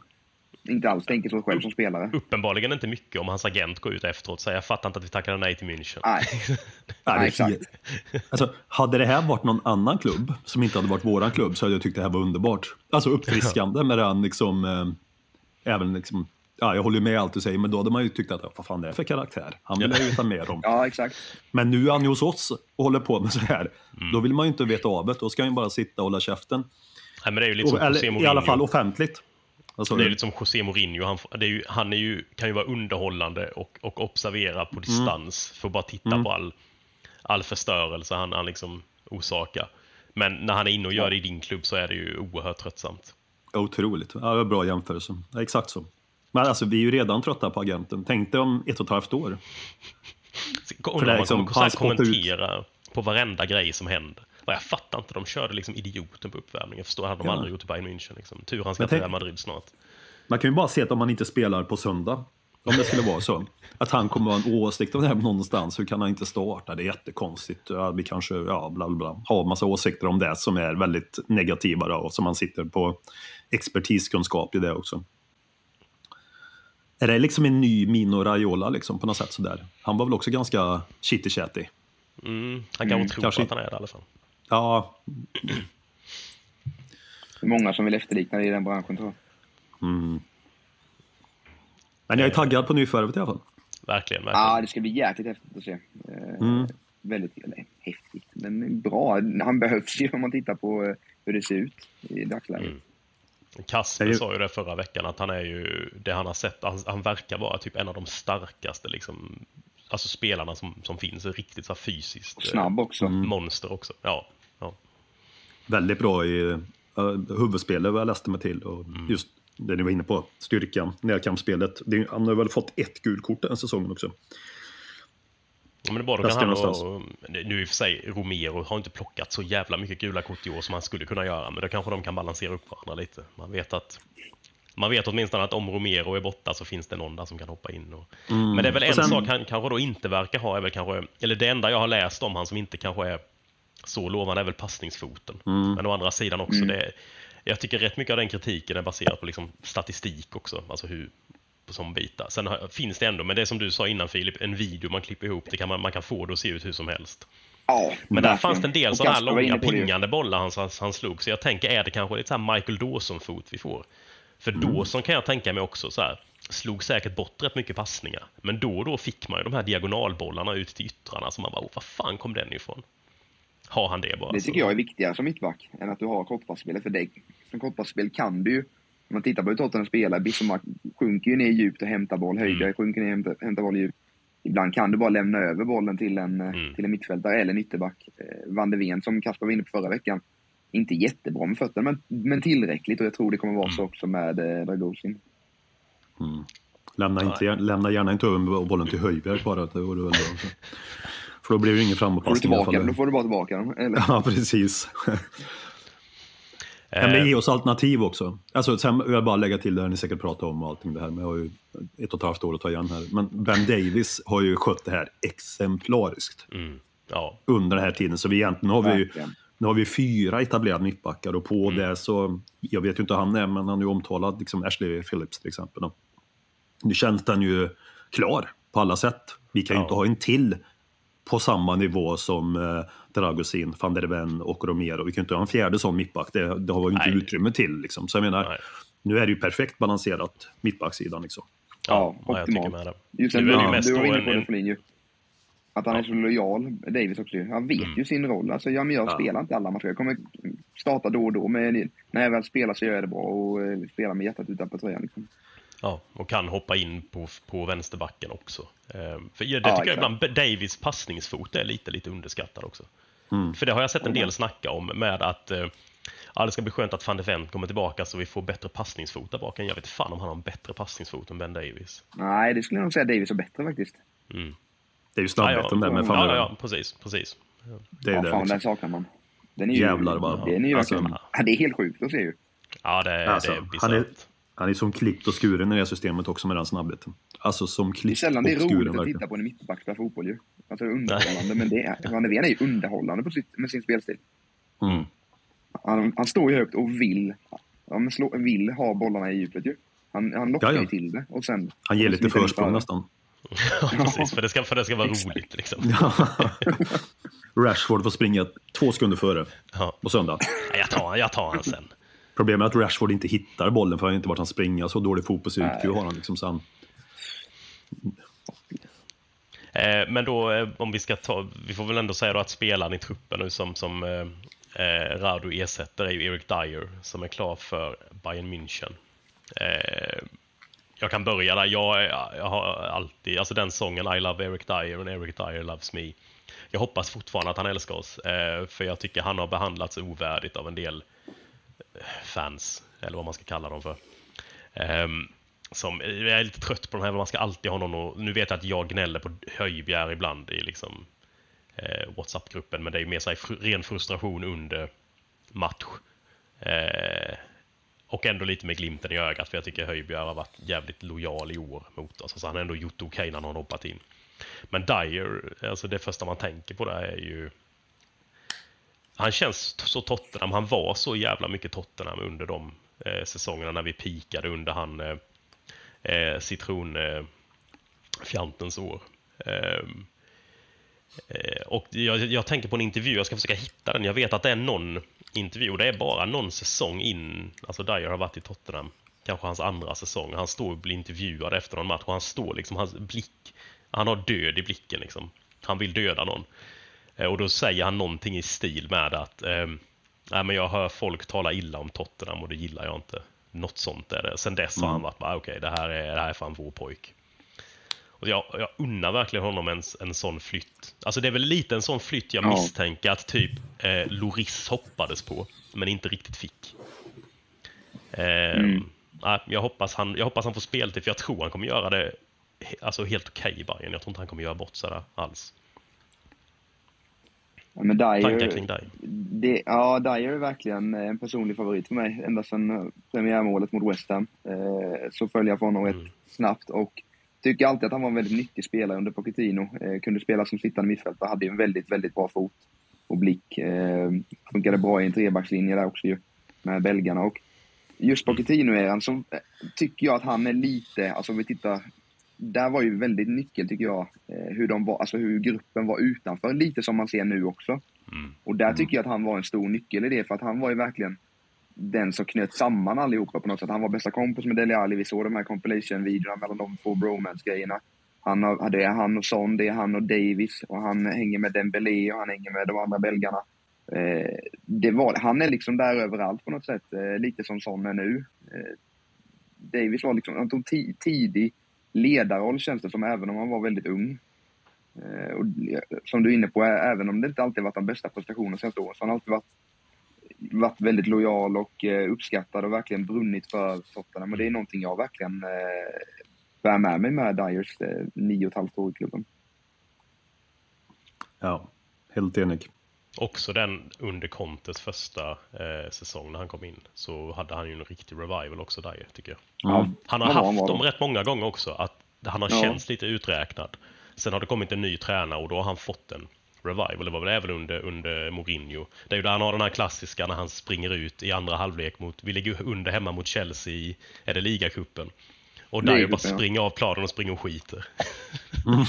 inte alls tänker så själv som spelare. Uppenbarligen inte mycket om hans agent går ut efteråt och säger jag fattar inte att vi tackade nej till München. Nej, Nej, exakt. Alltså, hade det här varit någon annan klubb som inte hade varit våran klubb så hade jag tyckt det här var underbart. Alltså uppfriskande med den liksom, eh, även liksom, ja jag håller ju med allt du säger, men då hade man ju tyckt att vad fan det är för karaktär? Han vill jag ju veta mer om. ja exakt. Men nu är han ju hos oss och håller på med så här. Mm. Då vill man ju inte veta av det, då ska han ju bara sitta och hålla käften. Nej, men det är ju lite som Och, José eller Mourinho. i alla fall offentligt. Alltså, Det är lite som José Mourinho. Han, är ju, han är ju, kan ju vara underhållande och, och observera på distans för att bara titta på all, all förstörelse han, han liksom orsakar. Men när han är inne och gör det i din klubb så är det ju oerhört tröttsamt. Otroligt. Ja, det var bra jämförelse. Exakt så. Men alltså, vi är ju redan trötta på agenten. Tänk dig om ett och ett halvt år. Om man liksom, kommer han ut- kommentera på varenda grej som händer. Jag fattar inte, de körde liksom idioten på uppvärmningen. Jag förstår, hade de Ja. aldrig gjort i Bayern München. Liksom. Tur han ska till Real Madrid snart. Man kan ju bara se att om man inte spelar på söndag, om det skulle vara så, att han kommer att ha en åsikt om det här någonstans, hur kan han inte starta? Det är jättekonstigt. Ja, vi kanske, ja, bla bla bla, har massa åsikter om det som är väldigt negativa då, och som man sitter på expertiskunskap i det också. Är det liksom en ny Mino Raiola liksom på något sätt sådär? Han var väl också ganska chitty-chatty. Mm, han kanske tror kanske- på att han är det i alla fall. Ja, Det är många som vill efterlikna det i den branschen tror jag. men jag är taggad på nyförvärvet i alla fall. Verkligen, verkligen. Ja, det ska bli jäkligt häftigt att se. Eh, Mm. Väldigt, eller häftigt, men bra. Han behövs ju om man tittar på eh, hur det ser ut i dagsläget. Mm. Kasper ju- sa ju det förra veckan att han är ju, det han har sett, han, han verkar vara typ en av de starkaste liksom, alltså spelarna som, som finns, riktigt så fysiskt Och snabb också. Mm. eh, monster också. Ja, ja. väldigt bra i uh, huvudspelet vad jag läste mig till. Och just det ni var inne på, styrkan, närkampsspelet. Det, han har väl fått ett gult kort den säsongen också. Ja, men det är bara då Bäst kan han och, nu i och för sig, Romero har inte plockat så jävla mycket gula kort i år som han skulle kunna göra, men då kanske de kan balansera upp varandra lite. Man vet att man vet åtminstone att om Romero är borta så finns det någon där som kan hoppa in. Och... Men det är väl en sen- sak han kanske då inte verkar ha, är väl kanske, eller det enda jag har läst om han som inte kanske är så lovande är väl passningsfoten. Men å andra sidan också, det, jag tycker rätt mycket av den kritiken är baserad på liksom statistik också, alltså hur som bitar. Sen har, finns det ändå, men det är som du sa innan Filip, en video man klipper ihop, det kan man, man kan få det att se ut hur som helst. Ja, Men där fanns det en del sådana här var långa pingande bollar han, han, han slog, så jag tänker, är det kanske lite så här Michael Dawson-fot vi får? För Mm. Dawson kan jag tänka mig också så här, slog säkert bort rätt mycket passningar, men då och då fick man ju de här diagonalbollarna ut till yttrarna, så man bara, vad fan kom den ifrån? Har han det bara? Det så- tycker jag är viktigare som mittback än att du har kortpassspelet. För det, som kortpassspel kan du ju, man tittar på hur Tottenham spelar, Bismarck sjunker ju ner djupt och hämtar boll, Höjbjerg Mm. sjunker ner och hämtar, hämtar boll djupt. Ibland kan du bara lämna över bollen till en, eh, Mm. till en mittfältare eller en ytterback. Eh, Van de Ven, som Kasper var inne på förra veckan, inte jättebra med fötterna, men, men tillräckligt. Och jag tror det kommer vara Mm. så också med eh, Dragosin. Lämna, inte, lämna gärna inte över bollen till Höjbjerg bara. Det vore väl bra. För då blir det ingen Får du framåtpassning i alla tillbaka då får du bara tillbaka dem. Eller? Ja, precis. Eh, Men det ger oss alternativ också. Alltså, sen vill jag bara lägga till det här ni säkert pratar om och allting det här, men jag har ju ett och ett halvt år att ta igen här. Men Ben Davis har ju skött det här exemplariskt mm, ja, under den här tiden. Så vi egentligen har vi ju nu har vi fyra etablerade mittbackar och på det så, jag vet ju inte hur han är, men han är ju omtalad, liksom Ashley Phillips till exempel. Då. Nu känns den ju klar på alla sätt. Vi kan ju Ja. inte ha en till på samma nivå som eh, Dragosin, van der Ven och Romero. Vi kan ju inte ha en fjärde sån mittback, det, det har vi inte Nej. utrymme till. Liksom. Så jag menar, Nej. nu är det ju perfekt balanserat, mittbacksidan. Liksom. ja, Ja, ja, optimalt. Just det, ju du, du var inne en- på det ju. Att han är så lojal, Davis också ju. Han vet Mm. ju sin roll. Alltså, ja, men jag Ja. spelar inte alla matcher. Jag kommer starta då och då, men när jag väl spelar så gör jag det bra och eh, spelar med hjärtat utanpå tröjan. Liksom. Ja, och kan hoppa in på, på vänsterbacken också. Ehm, för det Ja, tycker jag ibland, Davids passningsfot är lite, lite underskattad också. Mm. För det har jag sett en del snacka om med att eh, ja, det ska bli skönt att van de Ven kommer tillbaka så vi får bättre passningsfot där baken. Jag vet fan om han har en bättre passningsfot än Ben Davis. Nej, det skulle jag nog säga Davis är bättre faktiskt. Mm. Det är ju snabbheten där med ja, van ja, Ven. ja, precis, precis. Det är Ja, det. fan, Liksom. den saknar man. Den är ju, Jävlar, vad- Den är ju alltså, verkligen... Ja, det är helt sjukt att se ju. Ja, det, Alltså, det är, bisarrt. Han är som klippt och skuren i det systemet också med den snabbheten. Alltså som Det är klippt sällan och det är skuren. roligt att titta på en mittback spela fotboll ju. Alltså underhållande, men det är, Van de Ven är ju underhållande på sitt, med sin spelstil. Mm. Han, han står ju högt och vill, men slå, vill ha bollarna i djupet ju. Han, han lockar ju till det. Och sen, Han ger och lite försprång nästan. Ja, precis, för det ska, för det ska vara Exakt. roligt liksom. Rashford får springa två sekunder före Ja. på söndag. Ja, Jag tar, jag tar han sen. Problemet är att Rashford inte hittar bollen för han har inte varit han springa. Så dålig fotbolls-IQ Nej. har han. Liksom, så han Eh, men då eh, om vi ska ta, vi får väl ändå säga då att spelaren i truppen nu som, som eh, eh, Radu ersätter är ju Eric Dyer som är klar för Bayern München. Eh, jag kan börja där. Jag, jag har alltid, alltså den sången I love Eric Dyer and Eric Dyer loves me. Jag hoppas fortfarande att han älskar oss, eh, för jag tycker han har behandlats ovärdigt av en del fans, eller vad man ska kalla dem för. Um, som, jag är lite trött på den här, man ska alltid ha någon och, Nu vet jag att jag gnäller på Höjbjerg ibland i liksom eh, WhatsApp-gruppen, men det är ju mer så här, fr- ren frustration under match. Eh, och ändå lite med glimten i ögat, för jag tycker Höjbjerg har varit jävligt lojal i år mot oss. Alltså han har ändå gjort okej när han har hoppat in. Men Dyer, alltså det första man tänker på där är ju... Han känns så Tottenham, han var så jävla mycket Tottenham under de eh, säsongerna när vi pikade under han eh, eh citronfjantens eh, år. Ehm, eh, och jag, jag tänker på en intervju, jag ska försöka hitta den. Jag vet att det är någon intervju, och det är bara någon säsong in, alltså Dyer har varit i Tottenham, kanske hans andra säsong. Han står och blir intervjuad efter någon match och han står liksom, hans blick, han har död i blicken liksom. Han vill döda någon. Eh, Och då säger han någonting i stil med att ehm, Nej, men jag hör folk tala illa om Tottenham och det gillar jag inte. Något sånt är det. Sen dess har han varit bara, okej, det, här är, det här är fan vår pojk. Och jag, jag unnar verkligen honom en, en sån flytt. Alltså det är väl lite en sån flytt jag Ja. misstänker att typ eh, Loris hoppades på, men inte riktigt fick. Ehm, nej, jag, hoppas han, jag hoppas han får speltid, för jag tror han kommer göra det alltså helt okej i Bayern. Jag tror inte han kommer göra bort sig där alls. Ja, men Dyer, Tankar kring dig? Det, ja, Dyer är verkligen en personlig favorit för mig. Ända sedan eh, premiärmålet mot West Ham eh, så följer jag på honom Mm. rätt snabbt och tycker alltid att han var en väldigt nyttig spelare under Pochettino. Eh, kunde spela som sittande mittfältare, hade en väldigt, väldigt bra fot och blick. Eh, funkade bra i en trebackslinje där också ju. med belgarna. Och just Pochettino-eran så eh, tycker jag att han är lite, alltså om vi tittar, där var ju väldigt nyckel tycker jag, eh, hur, de var, alltså hur gruppen var utanför, lite som man ser nu också. Och där tycker jag att han var en stor nyckel i det, för att han var ju verkligen den som knöt samman allihopa på något sätt. Han var bästa kompis med Dele Alli, vi såg de här compilation-videorna mellan de två bromance-grejerna. Han har, det är han och Son, det är han och Davis och han hänger med Dembélé och han hänger med de andra belgarna. Eh, det var, han är liksom där överallt på något sätt, eh, lite som Son är nu. Eh, Davis var liksom, han tog ti, tidig ledarroll känns det som, även om han var väldigt ung. Eh, och, som du är inne på, även om det inte alltid varit de bästa prestationerna senaste åren, så har han alltid varit, varit väldigt lojal och eh, uppskattad och verkligen brunnit för Tottenham. Och det är någonting jag verkligen eh, bär med mig med Dyers eh, nio och ett halvt år i klubben. Ja, helt enig. Också den under Contes första eh, säsong när han kom in så hade han ju en riktig revival också där tycker jag. Ja, Han har haft dem rätt många gånger också, att han har Ja. känts lite uträknad. Sen har det kommit en ny tränare och då har han fått en revival. Det var väl även under, under Mourinho. Det är ju där han har den här klassiska när han springer ut i andra halvlek mot, vi ligger under hemma mot Chelsea i, är det ligacupen? Och där bara springer av planen och springer och skiter. Ja,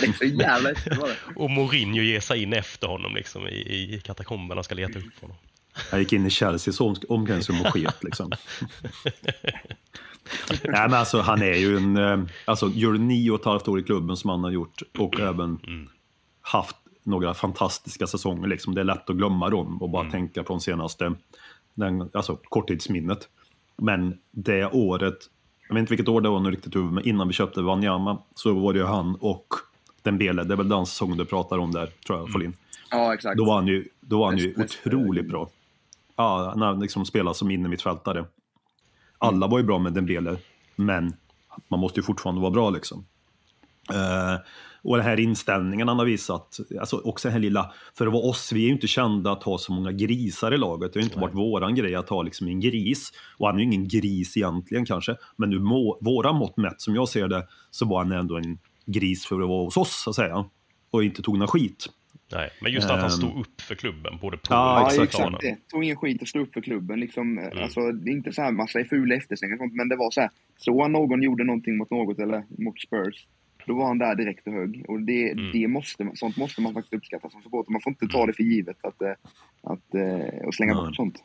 det är så jävla häftigt var det. Och Mourinho ger sig in efter honom liksom i, i katakomberna och ska leta upp honom. Han gick in i Chelseas om- omklädningsrum och sket liksom. Nej men alltså han är ju en, eh, alltså gör nio och ett halvt år i klubben som han har gjort och även haft några fantastiska säsonger liksom. Det är lätt att glömma dem och bara tänka på de senaste, den, alltså korttidsminnet. Men det året, jag vet inte vilket år det var nu riktigt huvud, men innan vi köpte Wanyama så var det ju han och Dembele, det är väl den säsongen du pratar om där, tror jag, Folin. Ja, exakt. Då var han ju, då var han ju bäst- otroligt bra. Ja, när han liksom spelade som innermittfältare. Alla var ju bra med Dembele, men man måste ju fortfarande vara bra liksom. Eh, och den här inställningen han har visat, alltså också den här lilla, för att vara oss, vi är ju inte kända att ha så många grisar i laget. Det har ju inte varit våran grej att ha liksom en gris. Och han är ju ingen gris egentligen kanske, men nu må, våra mått mätt, som jag ser det, så var han ändå en gris för att vara hos oss, så att säga. Och inte tog någon skit. Nej, men just att han Ehm. stod upp för klubben, både på Ja, och Ja, exakt, det. Tog ingen skit och stod upp för klubben. Liksom, alltså, det är inte så här massa fula efterslängar men det var så här. Så han någon gjorde någonting mot något eller mot Spurs, då var han där direkt och högg. Och det, det måste, man- sånt måste man faktiskt uppskatta som supporter. Man får inte ta det för givet att, eh, att, eh, och slänga bort sånt.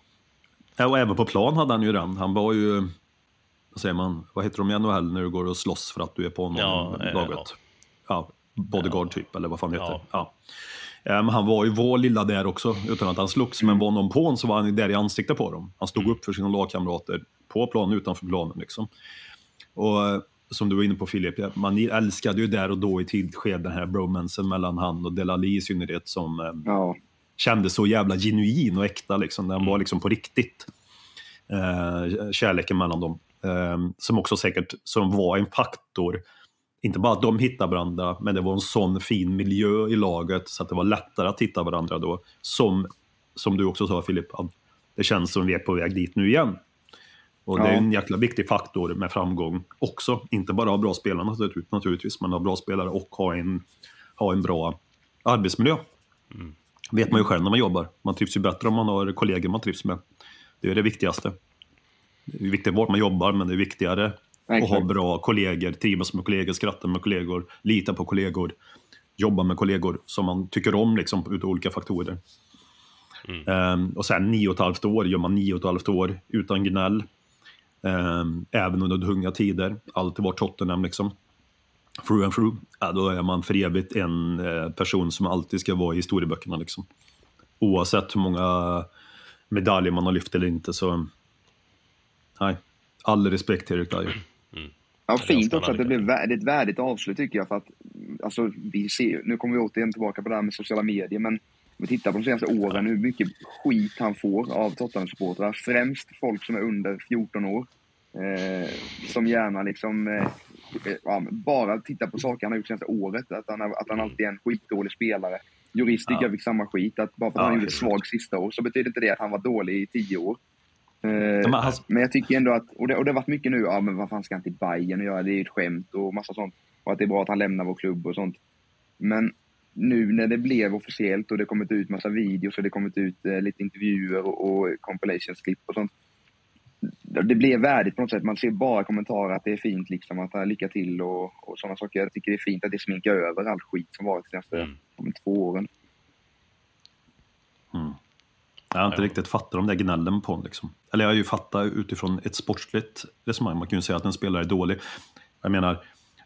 Ja, och även på plan hade han ju den. Han var ju, vad säger man, vad heter de i NHL när du går och slåss för att du är på någon Ja, eh, laget? ja. Ja. bodyguard typ, eller vad fan det heter. Ja. Ja. Ja, men han var ju vår lilla där också, utan att han slogs. Men var någon på honom så var han där i ansiktet på dem. Han stod upp för sina lagkamrater, på plan och utanför planen. Liksom. Och eh, som du var inne på Filip, man älskade ju där och då i tidigt skede den här bromansen mellan han och Delali i synnerhet som eh, Ja, kändes så jävla genuin och äkta. Liksom. Den var liksom på riktigt. Eh, kärleken mellan dem. Eh, som också säkert som var en faktor. Inte bara att de hittade varandra, men det var en sån fin miljö i laget så att det var lättare att hitta varandra då. Som, som du också sa Filip, det känns som vi är på väg dit nu igen. Och det är Ja. en jäkla viktig faktor med framgång också. Inte bara ha bra spelare naturligt- naturligtvis, men ha bra spelare och ha en, ha en bra arbetsmiljö vet man ju själv när man jobbar. Man trivs ju bättre om man har kollegor man trivs med. Det är det viktigaste. Det är viktigt vart man jobbar, men det är viktigare att ha exakt. bra kollegor, trivas med kollegor, skratta med kollegor, lita på kollegor, jobba med kollegor som man tycker om liksom, utav olika faktorer. Ehm, och sen nio och ett halvt år, gör man nio och ett halvt år utan gnäll. Ehm, även under tunga tider, alltid varit Tottenham liksom. Through and through, ja, då är man för evigt en eh, person som alltid ska vara i historieböckerna. Liksom. Oavsett hur många medaljer man har lyft eller inte så... Nej, all respekt till Erik Dyer. Ja, fint också att det blev ett värdigt avslut tycker jag. För att, alltså, vi ser, nu kommer vi återigen tillbaka på det här med sociala medier, men vi tittar på de senaste åren hur mycket skit han får av Tottenham-supportrar. Främst folk som är under 14 år. Eh, som gärna liksom eh, eh, bara tittar på saker han har gjort senaste året. Att han, att han alltid är en skitdålig spelare. Jurist tycker Ja. jag fick samma skit. Att bara för att Ja, han gjorde helt svag sista år så betyder inte det att han var dålig i tio år. Eh, men han- men jag tycker ändå att, och det, och det har varit mycket nu, ja men vad fan ska han till Bayern och göra, det är ju ett skämt och massa sånt. Och att det är bra att han lämnar vår klubb och sånt. Men nu när det blev officiellt och det kommit ut massa videos och det kommit ut eh, lite intervjuer och, och compilations-klipp och sånt. Det blev värdigt på något sätt. Man ser bara kommentarer att det är fint, liksom, att lycka till och, och sådana saker. Jag tycker det är fint att det sminkar över all skit som varit de senaste Mm. två åren. Jag har inte Ja. riktigt fattat de där gnällen på honom. Liksom. Eller jag har ju fattat utifrån ett sportsligt resonemang. Man kan ju säga att en spelare är dålig. Jag menar,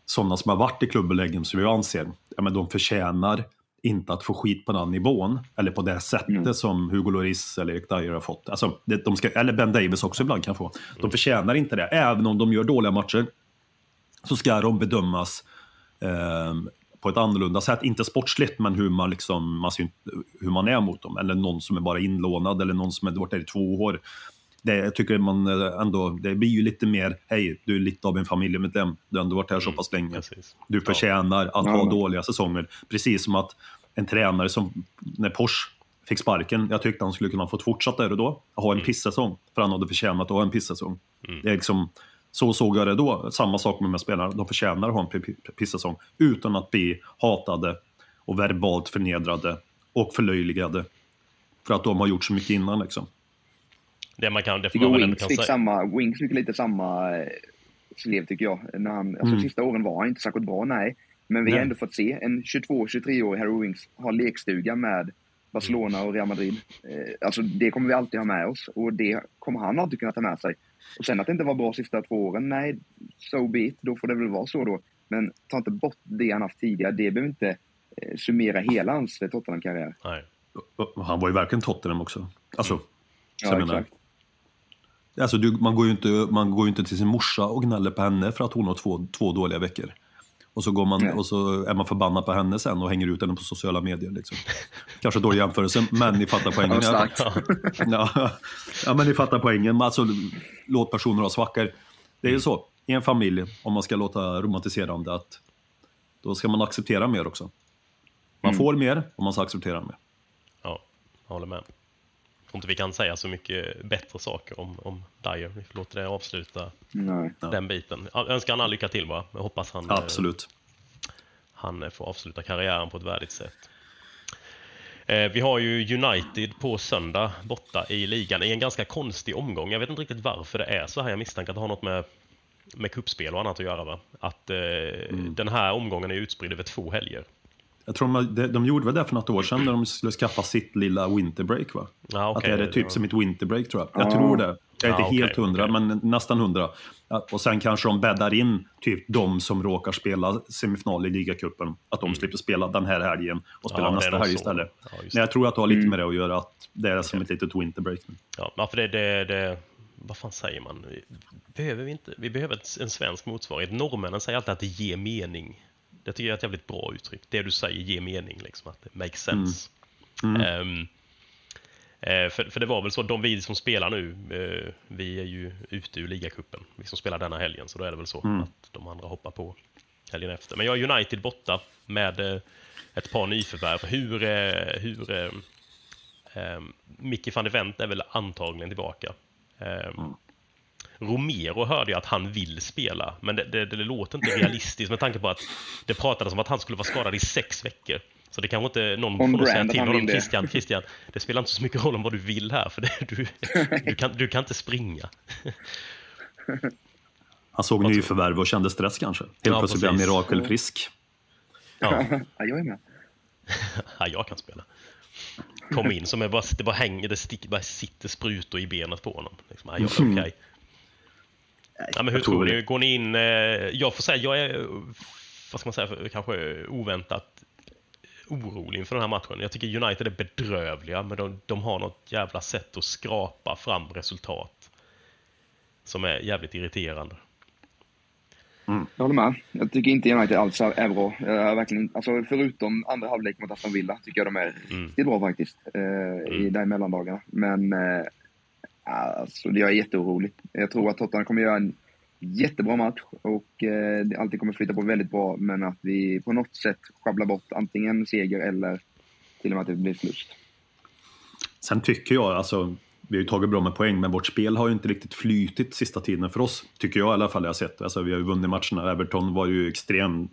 sådana som har varit i klubblägen som jag anser, ja, men de förtjänar inte att få skit på den nivån. Eller på det sättet Mm. som Hugo Lloris eller Erik Dyer har fått. Alltså, det, de ska, eller Ben Davis också ibland kan få. De förtjänar inte det. Även om de gör dåliga matcher så ska de bedömas ehm, på ett annorlunda sätt. Inte sportsligt, men hur man, liksom, man, hur man är mot dem. Eller någon som är bara inlånad eller någon som har varit där i två år. Det, jag tycker man eh, ändå, det blir ju lite mer, hej, du är lite av en familjemedlem. Du har ändå varit här så pass länge. Precis. Du förtjänar att ha Ja. dåliga säsonger. Precis som att en tränare som, när Porsche fick sparken, jag tyckte han skulle kunna fått fortsätta där och då, ha en pissäsong. För han hade förtjänat att ha en pissäsong. Det är liksom, så såg jag det då. Samma sak med de här spelarna. De förtjänar att ha en pi- pi- pissäsong. Utan att bli hatade och verbalt förnedrade och förlöjligade. För att de har gjort så mycket innan liksom. Det man kan, det får tycker man ändå Winks kan fick, säga. samma, Winks fick lite samma eh, slev tycker jag. När han, alltså, Mm. Sista åren var han inte särskilt bra, nej. Men vi Nej. har ändå fått se en 22-23-årig Harry Winks ha lekstuga med Barcelona och Real Madrid. Eh, alltså det kommer vi alltid ha med oss och det kommer han alltid kunna ta med sig. Och sen att det inte var bra sista två åren, nej, so be it, då får det väl vara så då. Men ta inte bort det han haft tidigare, det behöver inte eh, summera hela hans Tottenham-karriär. Nej. Han var ju verkligen Tottenham också. Alltså, så Ja, jag menar, exakt. Alltså, du, man, går ju inte, man går ju inte till sin morsa och gnäller på henne för att hon har två, två dåliga veckor. Och så, går man, Nej. och så är man förbannad på henne sen och hänger ut henne på sociala medier. Liksom. Kanske dålig jämförelse, men ni fattar poängen. Ja, ja, ja, men ni fattar poängen. Alltså, låt personer ha svackor. Det är ju så, i en familj, om man ska låta romantisera om det, att då ska man acceptera mer också. Man Mm. får mer och man ska acceptera mer. Ja, jag håller med. Jag tror inte vi kan säga så mycket bättre saker om, om Dyer. Vi låter det avsluta Nej. den biten. Jag önskar han all lycka till bara. Jag hoppas han, eh, Absolut. han eh, får avsluta karriären på ett värdigt sätt. Eh, Vi har ju United på söndag borta i ligan i en ganska konstig omgång. Jag vet inte riktigt varför det är så här. Jag misstänker att det har något med, med kuppspel och annat att göra. Va? Att eh, den här omgången är utspridd över två helger. Jag tror de, de, de gjorde väl det för något år sedan när de skulle skaffa sitt lilla winterbreak va? Ja, Att okej, det är det typ som ett winterbreak tror jag. Jag Ja. tror det. Jag är Ja, inte okej, helt hundra, okej. men nästan hundra. Och sen kanske de bäddar in typ de som råkar spela semifinal i ligacupen. Att de slipper spela den här helgen och spela Mm. Ja, nästa helg istället. Ja, Men jag tror att det har lite Mm. med det att göra, att det är som ett litet winterbreak. nu. Ja, för det, det, det, vad fan säger man? Behöver vi inte? Vi behöver en svensk motsvarighet. Norrmännen säger alltid att det ger mening. Det tycker jag är ett jävligt bra uttryck. Det du säger ger mening, liksom, att det makes sense. Mm. Ehm, eh, för, för det var väl så, de vi som spelar nu, eh, vi är ju ute ur ligacupen, vi som spelar denna helgen, så då är det väl så Mm. att de andra hoppar på helgen efter. Men jag är United borta med eh, ett par nyförvärv. Hur, eh, hur eh, eh, Mickey van de Wendt är väl antagligen tillbaka. Eh, Romero hörde jag att han vill spela, men det, det, det låter inte realistiskt med tanke på att det pratades om att han skulle vara skadad i sex veckor. Så det kanske inte någon On får säga till honom. Christian, Christian, det spelar inte så mycket roll om vad du vill här, för det, du, du, kan, du kan inte springa. Han såg nyförvärv och kände stress kanske. Helt Ja, plötsligt blev han mirakelfrisk. Ja, Ja, jag är med. ja, jag kan spela. Kom in som är bara, det bara hänger, det stick, bara sitter sprutor i benet på honom. Liksom, ja, jag Ja, men hur Jag tror ni? det. Går ni in? eh, Jag får säga, jag är, vad ska man säga, kanske oväntat orolig inför den här matchen. Jag tycker United är bedrövliga, men de, de har något jävla sätt att skrapa fram resultat som är jävligt irriterande. Jag håller med. Jag tycker inte United alls är bra. Jag är verkligen, alltså förutom andra halvlek mot Aston Villa tycker jag de är Mm. riktigt bra faktiskt. Eh, I de mellandagarna. Men eh, alltså, jag är jätteorolig. Jag tror att Tottenham kommer göra en jättebra match och eh, allting kommer flytta på väldigt bra. Men att vi på något sätt sjabblar bort antingen seger eller till och med att det blir förlust. Sen tycker jag, alltså, vi har ju tagit bra med poäng, men vårt spel har ju inte riktigt flytit sista tiden för oss. Tycker jag i alla fall jag har sett. Alltså, vi har ju vunnit matcherna. Everton var ju extrem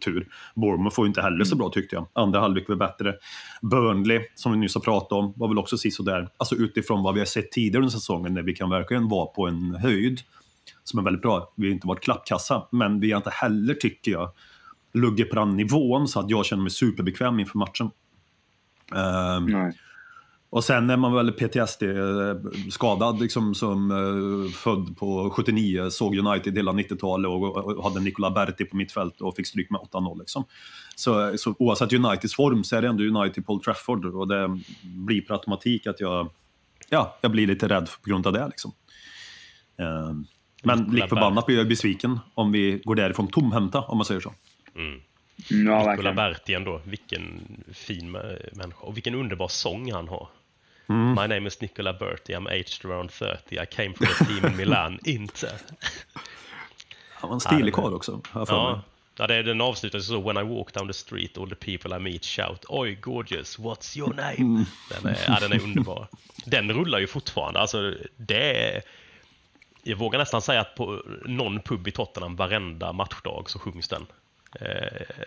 tur. Bournemouth var inte heller så bra tyckte jag. Andra halvlek var bättre. Burnley, som vi nyss har pratat om, var väl också sådär. Alltså utifrån vad vi har sett tidigare under säsongen, när vi kan verkligen vara på en höjd som är väldigt bra. Vi har inte varit klappkassa, men vi har inte heller, tycker jag, luggit på den nivån så att jag känner mig superbekväm inför matchen. Ehm, Nej. Och sen är man väl PTSD-skadad, liksom, som eh, född på 79, såg United hela 90-talet och, och hade Nicola Berti på mittfält och fick stryk med 8-0. Liksom. Så, så oavsett Uniteds form så är det ändå United på Old Trafford och det blir per automatik att jag, ja, jag blir lite rädd på grund av det. Liksom. Eh, men lik förbannat blir jag besviken om vi går därifrån tomhänta, om man säger så. Ja, Nicola. Berti ändå, vilken fin mä- människa. Och vilken underbar sång han har. Mm. My name is Nicola Berti, I'm aged around 30, I came from a team in Milan, inte. Han var en stilig Ja, karl också, jag för mig. Ja, ja det, den avslutas så When I walk down the street all the people I meet shout Oj gorgeous, what's your name? Mm. Den, är, ja, den är underbar. Den rullar ju fortfarande. Alltså, det är, jag vågar nästan säga att på någon pub i Tottenham varenda matchdag så sjungs den. Eh,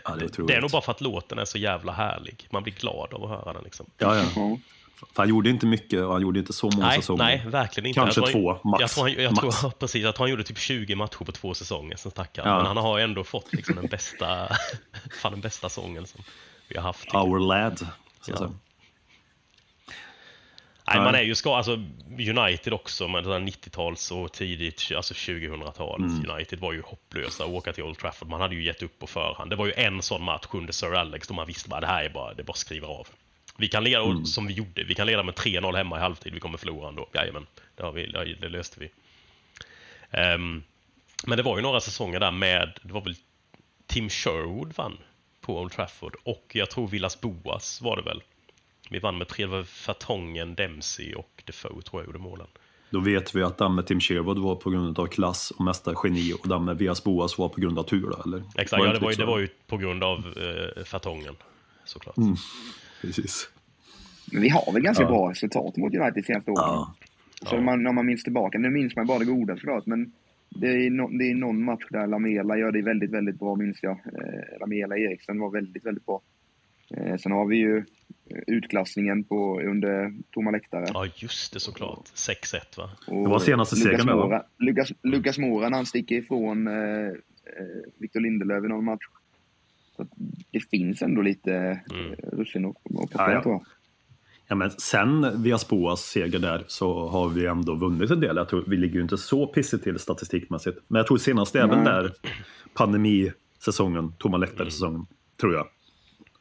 Ja, det är det, är nog bara för att låten är så jävla härlig. Man blir glad av att höra den. Liksom. Ja, ja. För han gjorde inte mycket och han gjorde inte så många Nej, säsonger. nej, verkligen inte. Kanske jag tror, två, max. Jag tror, han, jag Max. tror precis, jag tror han gjorde typ 20 matcher på två säsonger, sen stack han. Ja. Men han har ändå fått liksom den bästa, fan den bästa sången som vi har haft. Our lad. Så Ja. Nej, man är ju ska, alltså United också, men det där 90-tals och tidigt, alltså 2000-tal. Mm. United var ju hopplösa att åka till Old Trafford. Man hade ju gett upp på förhand. Det var ju en sån match under Sir Alex då man visste bara det här är bara, det bara skriva av. Vi kan leda, Mm. som vi gjorde, vi kan leda med 3-0 hemma i halvtid, vi kommer förlora ändå. Jajamän, det, har vi, det, det löste vi. Ehm, men det var ju några säsonger där med, det var väl Tim Sherwood vann på Old Trafford och jag tror Villas Boas var det väl. Vi vann med tre, det var Dempsey och Defoe tror jag gjorde målen. Då vet vi att den med Tim Sherwood var på grund av klass och mesta geni och den med Vias Boas var på grund av tur. Eller? Exakt, ja, inte det var, ju, lite det var ju på grund av eh, Vertongen såklart. Mm. Precis. Men vi har väl ganska Ja. bra resultat mot United senaste åren. Ja. Så Ja. man, när man minns tillbaka, nu minns man bara det goda såklart, men det är, no, det är någon match där Lamela gör det väldigt, väldigt bra, minns jag. Eh, Lamela Eriksen var väldigt, väldigt bra. Eh, sen har vi ju eh, utklassningen på, under tomma läktare. Ja, just det såklart. 6-1 va? Och Det var senaste segern där, va? Moura, Lucas, Lucas Moura när han sticker ifrån eh, eh, Victor Lindelöf i någon match. Så det finns ändå lite Mm. russin att att plocka Ja, ja. Ja, men sen Vias Boas seger där så har vi ändå vunnit en del. Jag tror, vi ligger ju inte så pissigt till statistikmässigt. Men jag tror senast det är väl Nej. där pandemisäsongen, tomma läktare-säsongen, tror jag.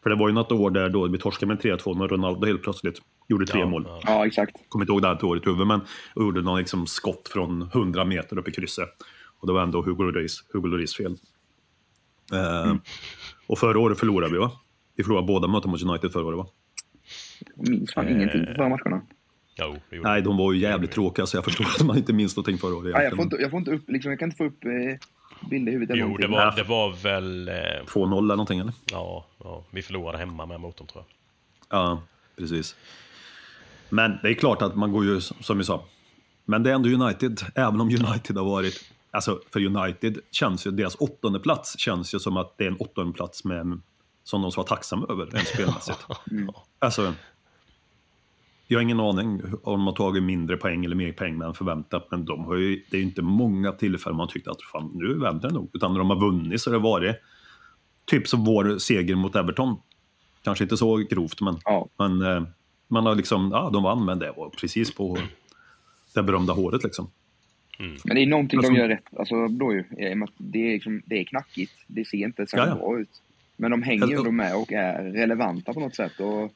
För det var ju något år där då vi torskade med 3-2 när Ronaldo helt plötsligt gjorde tre Ja, mål. ja. Ja, exakt. kommer inte ihåg det här året i huvudet, men och gjorde någon liksom skott från 100 meter upp i krysset. Och det var ändå Hugo Lloris, Hugo Lloris fel. Eh, Och förra året förlorade vi va? Vi förlorade båda möten mot United förra året va? Jag minns fan ingenting på förra matcherna. Jo, Nej, de var ju jävligt tråkiga så jag förstår att man inte minns någonting förra året. Ja, jag, får inte, jag, får inte upp, liksom, jag kan inte få upp eh, bilder i huvudet. Jo, det var, det var väl... Eh, 2-0 eller någonting eller? ja, ja, vi förlorade hemma med mot dem tror jag. Ja, precis. Men det är klart att man går ju, som vi sa, men det är ändå United, även om United har varit, alltså för United känns ju, deras åttonde plats känns ju som att det är en åttonde plats med, som de ska vara tacksamma över rent spelmässigt. Alltså, jag har ingen aning om de har tagit mindre poäng eller mer poäng än förväntat, men de har ju, det är ju inte många tillfällen man tyckt att fan, nu vänder det nog. Utan när de har vunnit så har det varit typ som vår seger mot Everton. Kanske inte så grovt, men, Ja. men eh, man har liksom, ja, de vann, men det var precis på det berömda håret liksom. Men det är någonting Alltså- de gör rätt. Alltså, då ju, i och med att det, är liksom, det är knackigt. Det ser inte så Ja, ja. bra ut. Men de hänger ju Alltså- ändå med och är relevanta på något sätt. Och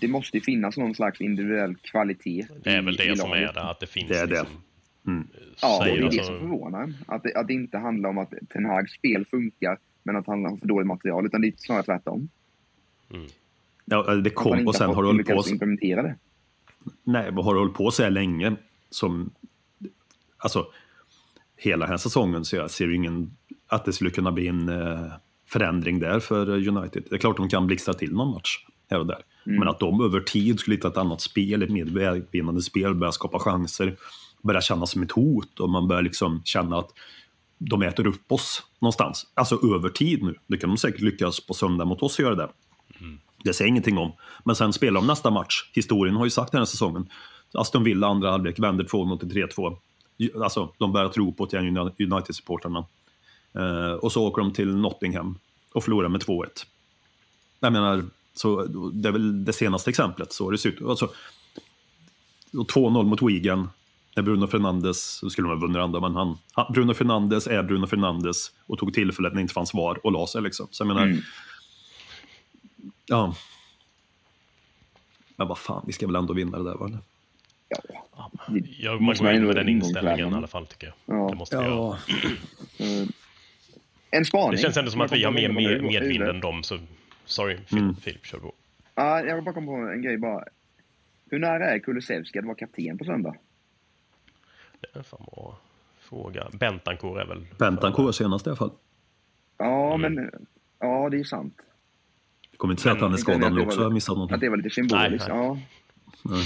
det måste ju finnas någon slags individuell kvalitet Det är väl i det som är det, att det finns Det är det. liksom... Mm. Ja, det är det alltså- som förvånar en. Att det, att det inte handlar om att Ten Hags spel funkar, men att han har för dåligt material. Utan det är snarare tvärtom. Ja, det Att han kom och sen har du hållit på, implementera det. nej, har du hållit på så här länge som, alltså hela den här säsongen så jag ser ju ingen, att det skulle kunna bli en eh, förändring där för United. Det är klart de kan blixtra till någon match här och där. Men att de över tid skulle hitta ett annat spel, ett mer välvinnande spel, börja skapa chanser, börja kännas som ett hot och man börjar liksom känna att de äter upp oss någonstans. Alltså över tid nu. Det kan de säkert lyckas på söndag mot oss göra det. Det säger ingenting om. Men sen spelar de nästa match. Historien har ju sagt den här säsongen. Aston Villa andra halvlek vänder 2-0 till 3-2. Alltså, de börjar tro på igen, United-supportrarna. Eh, och så åker de till Nottingham och förlorar med 2-1. Jag menar, så det är väl det senaste exemplet. Så det ser ut. Alltså, och 2-0 mot Wigan. När Bruno Fernandes, då skulle de ha vunnit andra, men han, han, Bruno Fernandes är Bruno Fernandes och tog tillfället när det inte fanns VAR och la sig liksom. Så jag menar, Mm. ja. Men vad fan, vi ska väl ändå vinna det där va? Ja. Ja, man måste går in med den inställningen i alla fall tycker jag. Ja. Det måste vi göra. Eh, En spaning. Det känns ändå som att vi har mer Jag med, medvind än dem, så sorry Filip, Mm. Filip kör på. Ja, jag vill bara komma på en grej bara. Hur nära är Kulusevski att vara kapten på söndag? Det är en fan bra fråga. Bentancourt är väl... Bentancourt senast i alla fall. Ja, Mm. men... Ja, det är sant. Jag kommer inte säga att han är skadad att också har missat Att någonting. det var lite symboliskt. Nej, Ja.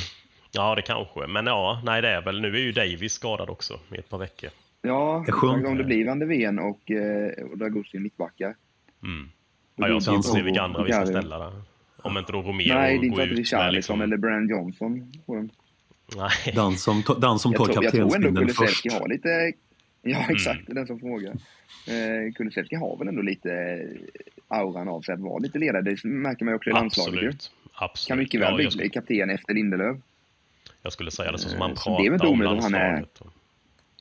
Ja, det kanske. Men ja, nej det är väl. Nu är ju Davis skadad också i ett par veckor. Ja, är om det blir Van de Ven och, eh, och Dragossi mittbackar. Mm. Ja, jag ser blir inte det se vilka andra vi ska ställa där. Om inte då Romero Nej, det är går inte att ut Richarlison liksom... eller Brian Johnson. på dem. Nej. Den som, den som tar Jag tror, jag tror ändå kaptensbindeln först. Kulusevski har lite... Ja, Mm. exakt. Är den som frågar. Eh, Kulusevski har väl ändå lite auran av sig att vara lite ledare. Det märker man ju också i landslaget. ju. Absolut. Absolut. Kan mycket väl ja, bli kapten efter Lindelöf. Jag skulle säga det så som han Eh, så det är väl pratar om om han är- landslaget.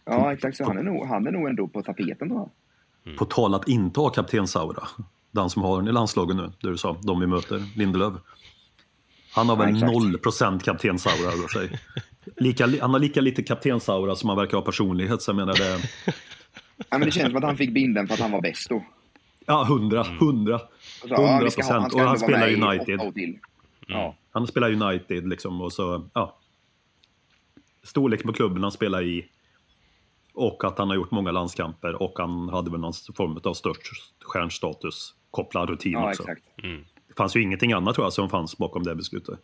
Ja, exakt. Så han är nog, han är nog ändå på tapeten tror jag. På tal att inte ha kaptensaura. Den som har den i landslaget nu, det du sa, de vi möter, Lindelöf. Han har Ja, väl exakt. 0% kaptensaura över sig. Lika, li- han har lika lite kaptensaura som han verkar ha personlighet. Så jag menar det, Ja, men det känns som att han fick binden för att han var bäst då. ja, 100, Mm. 100. Så, ja, vi ska ha- 100%. han ska Och han spelar United. till. Ja. Han spelar United liksom och så, ja. Storlek på klubben han spelar i. Och att han har gjort många landskamper och han hade väl någon form av störst stjärnstatus kopplad rutin ja, också. exakt. Mm. Det fanns ju ingenting annat tror jag som fanns bakom det beslutet.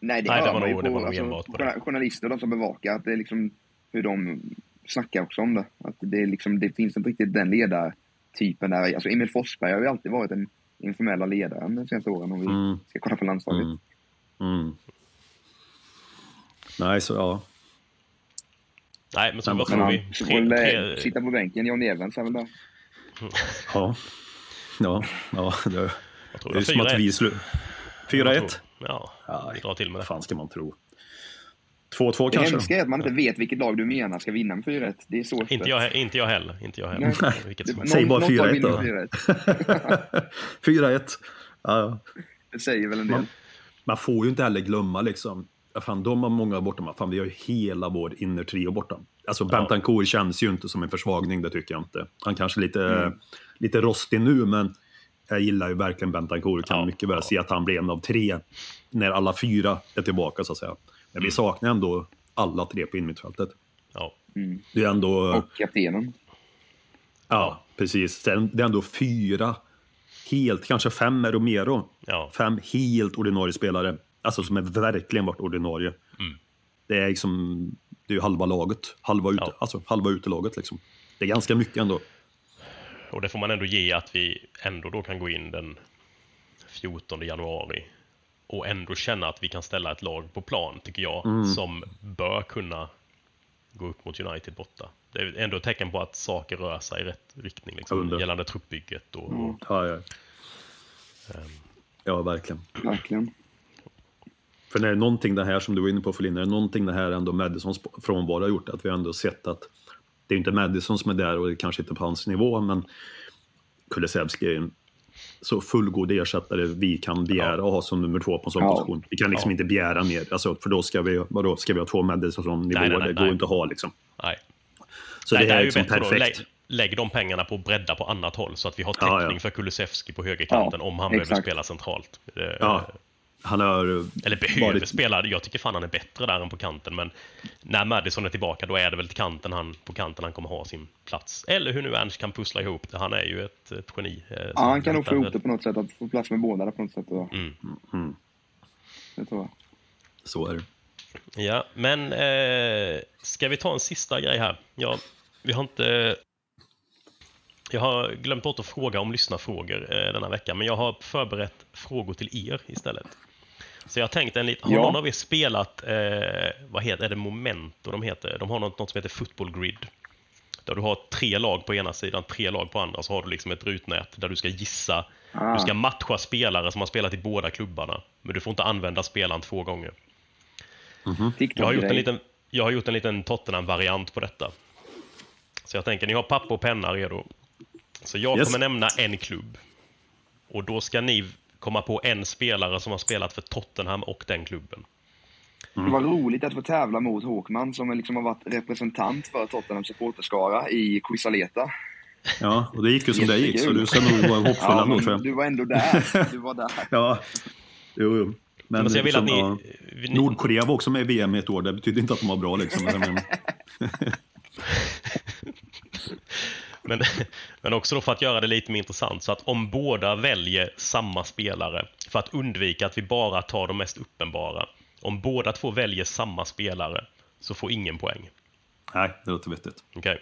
Nej, det, Nej, det var nog- det var alltså, enbart på det. journa- journalister och de som bevakar, att det är liksom hur de snackar också om det. Att det, är liksom, det finns inte riktigt den ledartypen där. Alltså Emil Forsberg har ju alltid varit den informella ledaren de senaste åren om vi Mm. ska kolla på landslaget. Mm. Mm. Nej, så ja. Nej, men så Men vad Men tror vi? så Tre, tre, sitta på bänken, Johnny Evans är väl där. Ja, ja, ja det, tror det är som att 4-1? vi slu... Vad 4-1? tror du? Ja, vi drar till med Vad det. fan ska man tro? 2-2 Det kanske? hemska är att man inte vet vilket lag du menar ska vinna med 4-1. Det är så. Inte jag, inte jag heller. Inte jag heller. Nej. Vilket Det- som- Säg bara något lag 4-1 vinner då. med 4-1. 4-1. Ja, ja. Det säger väl en del. Man, man får ju inte heller glömma liksom. Fan, de har många borta. Fan, vi har ju hela vår innertrio borta. Alltså Bentancourt känns ju inte som en försvagning, det tycker jag inte. Han kanske är lite, Mm. lite rostig nu, men jag gillar ju verkligen Bentancourt. Kan Ja, mycket väl ja. se att han blir en av tre när alla fyra är tillbaka, så att säga. Men Mm. vi saknar ändå alla tre på innermittfältet. Ja. Mm. Det är ändå... Och kaptenen. Ja, precis. Det är ändå fyra, helt, kanske fem är Romero. Ja. Fem helt ordinarie spelare. Alltså som är verkligen varit ordinarie. Mm. Det är liksom, det är halva laget. Halva, ute, Ja. alltså, halva utelaget liksom. Det är ganska mycket ändå. Och det får man ändå ge att vi ändå då kan gå in den 14 januari och ändå känna att vi kan ställa ett lag på plan, tycker jag, Mm. som bör kunna gå upp mot United borta. Det är ändå ett tecken på att saker rör sig i rätt riktning, liksom, gällande truppbygget och, Mm. Ja, ja. ehm, ja verkligen. Verkligen. För när det är någonting det här som du var inne på Felin, är det någonting det här ändå Madisons frånvaro har gjort, att vi har ändå sett att det är inte Madison som är där och det är kanske inte på hans nivå, men Kulusevski är en så fullgod ersättare vi kan begära att ha som nummer två på en sån Ja. position. Vi kan liksom Ja. inte begära mer, alltså, för då ska vi, vadå, ska vi ha två Madison-nivåer? Det går nej. inte att ha liksom. nej. Så nej, det här är ju liksom bättre då. perfekt. Lägg, de pengarna på att bredda på annat håll så att vi har Ja, täckning ja. för Kulusevski på högerkanten Ja, om han behöver exakt. spela centralt. Det- Ja, han har... Eller behöver varit- spela. Jag tycker fan han är bättre där än på kanten. Men när Madison är tillbaka då är det väl till kanten han, på kanten han kommer ha sin plats. Eller hur nu Ernst kan pussla ihop det. Han är ju ett, ett geni. eh, Ja, han kan nog få ihop det på något sätt, att få plats med båda på något sätt. Mm. Mm, det tror jag. så är det. Ja, men eh, ska vi ta en sista grej här? Ja, vi har inte Jag har glömt bort att fråga om lyssnarfrågor eh, denna vecka, men jag har förberett frågor till er istället. Så jag har tänkt en liten... Har Ja. någon av er spelat, eh, vad heter är det, Momento de heter? De har något, något som heter Football Grid. Där du har tre lag på ena sidan, tre lag på andra, så har du liksom ett rutnät där du ska gissa. Ah. Du ska matcha spelare som har spelat i båda klubbarna, men du får inte använda spelaren två gånger. Jag har, gjort en liten, jag har gjort en liten Tottenham-variant på detta. Så jag tänker, ni har papper och penna redo. Så jag Yes. kommer nämna en klubb. Och då ska ni komma på en spelare som har spelat för Tottenham och den klubben. Det var roligt att få tävla mot Håkman som liksom har varit representant för Tottenham supporterskara i Quisaleta. Ja, och det gick ju som det gick, så du ska nog vara hoppfull Ja, ändå tror jag. du var ändå där. Du var där. Ja, jo, jo. Men Men jag vill att ni... liksom, ja, ni Nordkorea var också med i VM ett år, det betyder inte att de var bra liksom. Men, Men, också då för att göra det lite mer intressant, så att om båda väljer samma spelare, för att undvika att vi bara tar de mest uppenbara. Om båda två väljer samma spelare, så får ingen poäng. nej, det låter vettigt. Okej?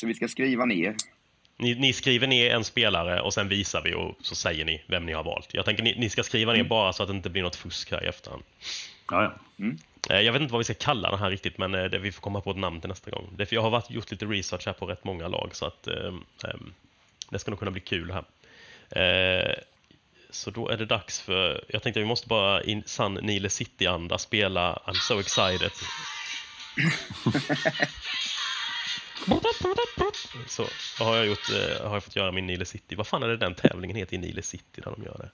Så vi ska skriva ner. Ni, ni skriver ner en spelare och sen visar vi och så säger ni vem ni har valt. Jag tänker ni, ni ska skriva ner bara så att det inte blir något fusk här i efterhand. Ja, ja. Eh, Eh, jag vet inte vad vi ska kalla den här riktigt, men eh, det, vi får komma på ett namn till nästa gång. Det för jag har varit, gjort lite research här på rätt många lag, så att ehm, ehm, det ska nog kunna bli kul här. Eh, så då är det dags för, jag tänkte vi måste bara i sann Nile City-anda spela I'm so excited. Så har jag, gjort, har jag fått göra min Nile City. Vad fan är det den tävlingen heter i Nile City där de gör det?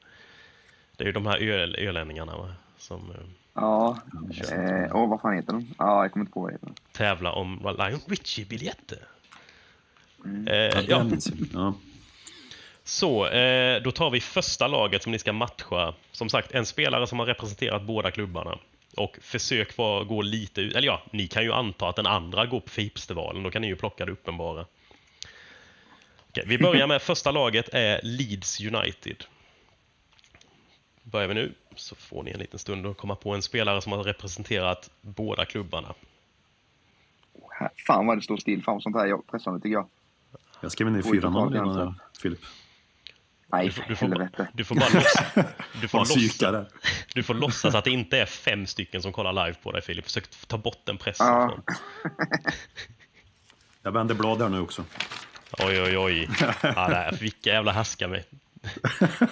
Det är ju de här öl, ölänningarna va? som eh, Ja. Eh, åh, vad fan heter de? Ja, jag kommer inte på vad heter. tävlar om Lion Richie-biljetter. Eh, Ja, ja, så eh, då tar vi första laget som ni ska matcha. Som sagt, en spelare som har representerat båda klubbarna. Och försök vara, gå lite ut, eller ja, ni kan ju anta att den andra går på Fipstevalen, då kan ni ju plocka det uppenbara. Okej, vi börjar med första laget är Leeds United. Börjar vi nu så får ni en liten stund att komma på en spelare som har representerat båda klubbarna. Här- Fan vad det står still. Fan sånt här är pressande tycker jag. Jag skrev ner fyra namn gränsen. där, Filip. Nej, Du får, du får, helvete. du får bara låtsas, du får låtsas, du får låtsas att det inte är fem stycken som kollar live på dig Filip. Försök ta bort den pressen. Ja. Jag vänder blad där nu också. Oj, oj, oj. Ja, där, vilka jävla härskar mig.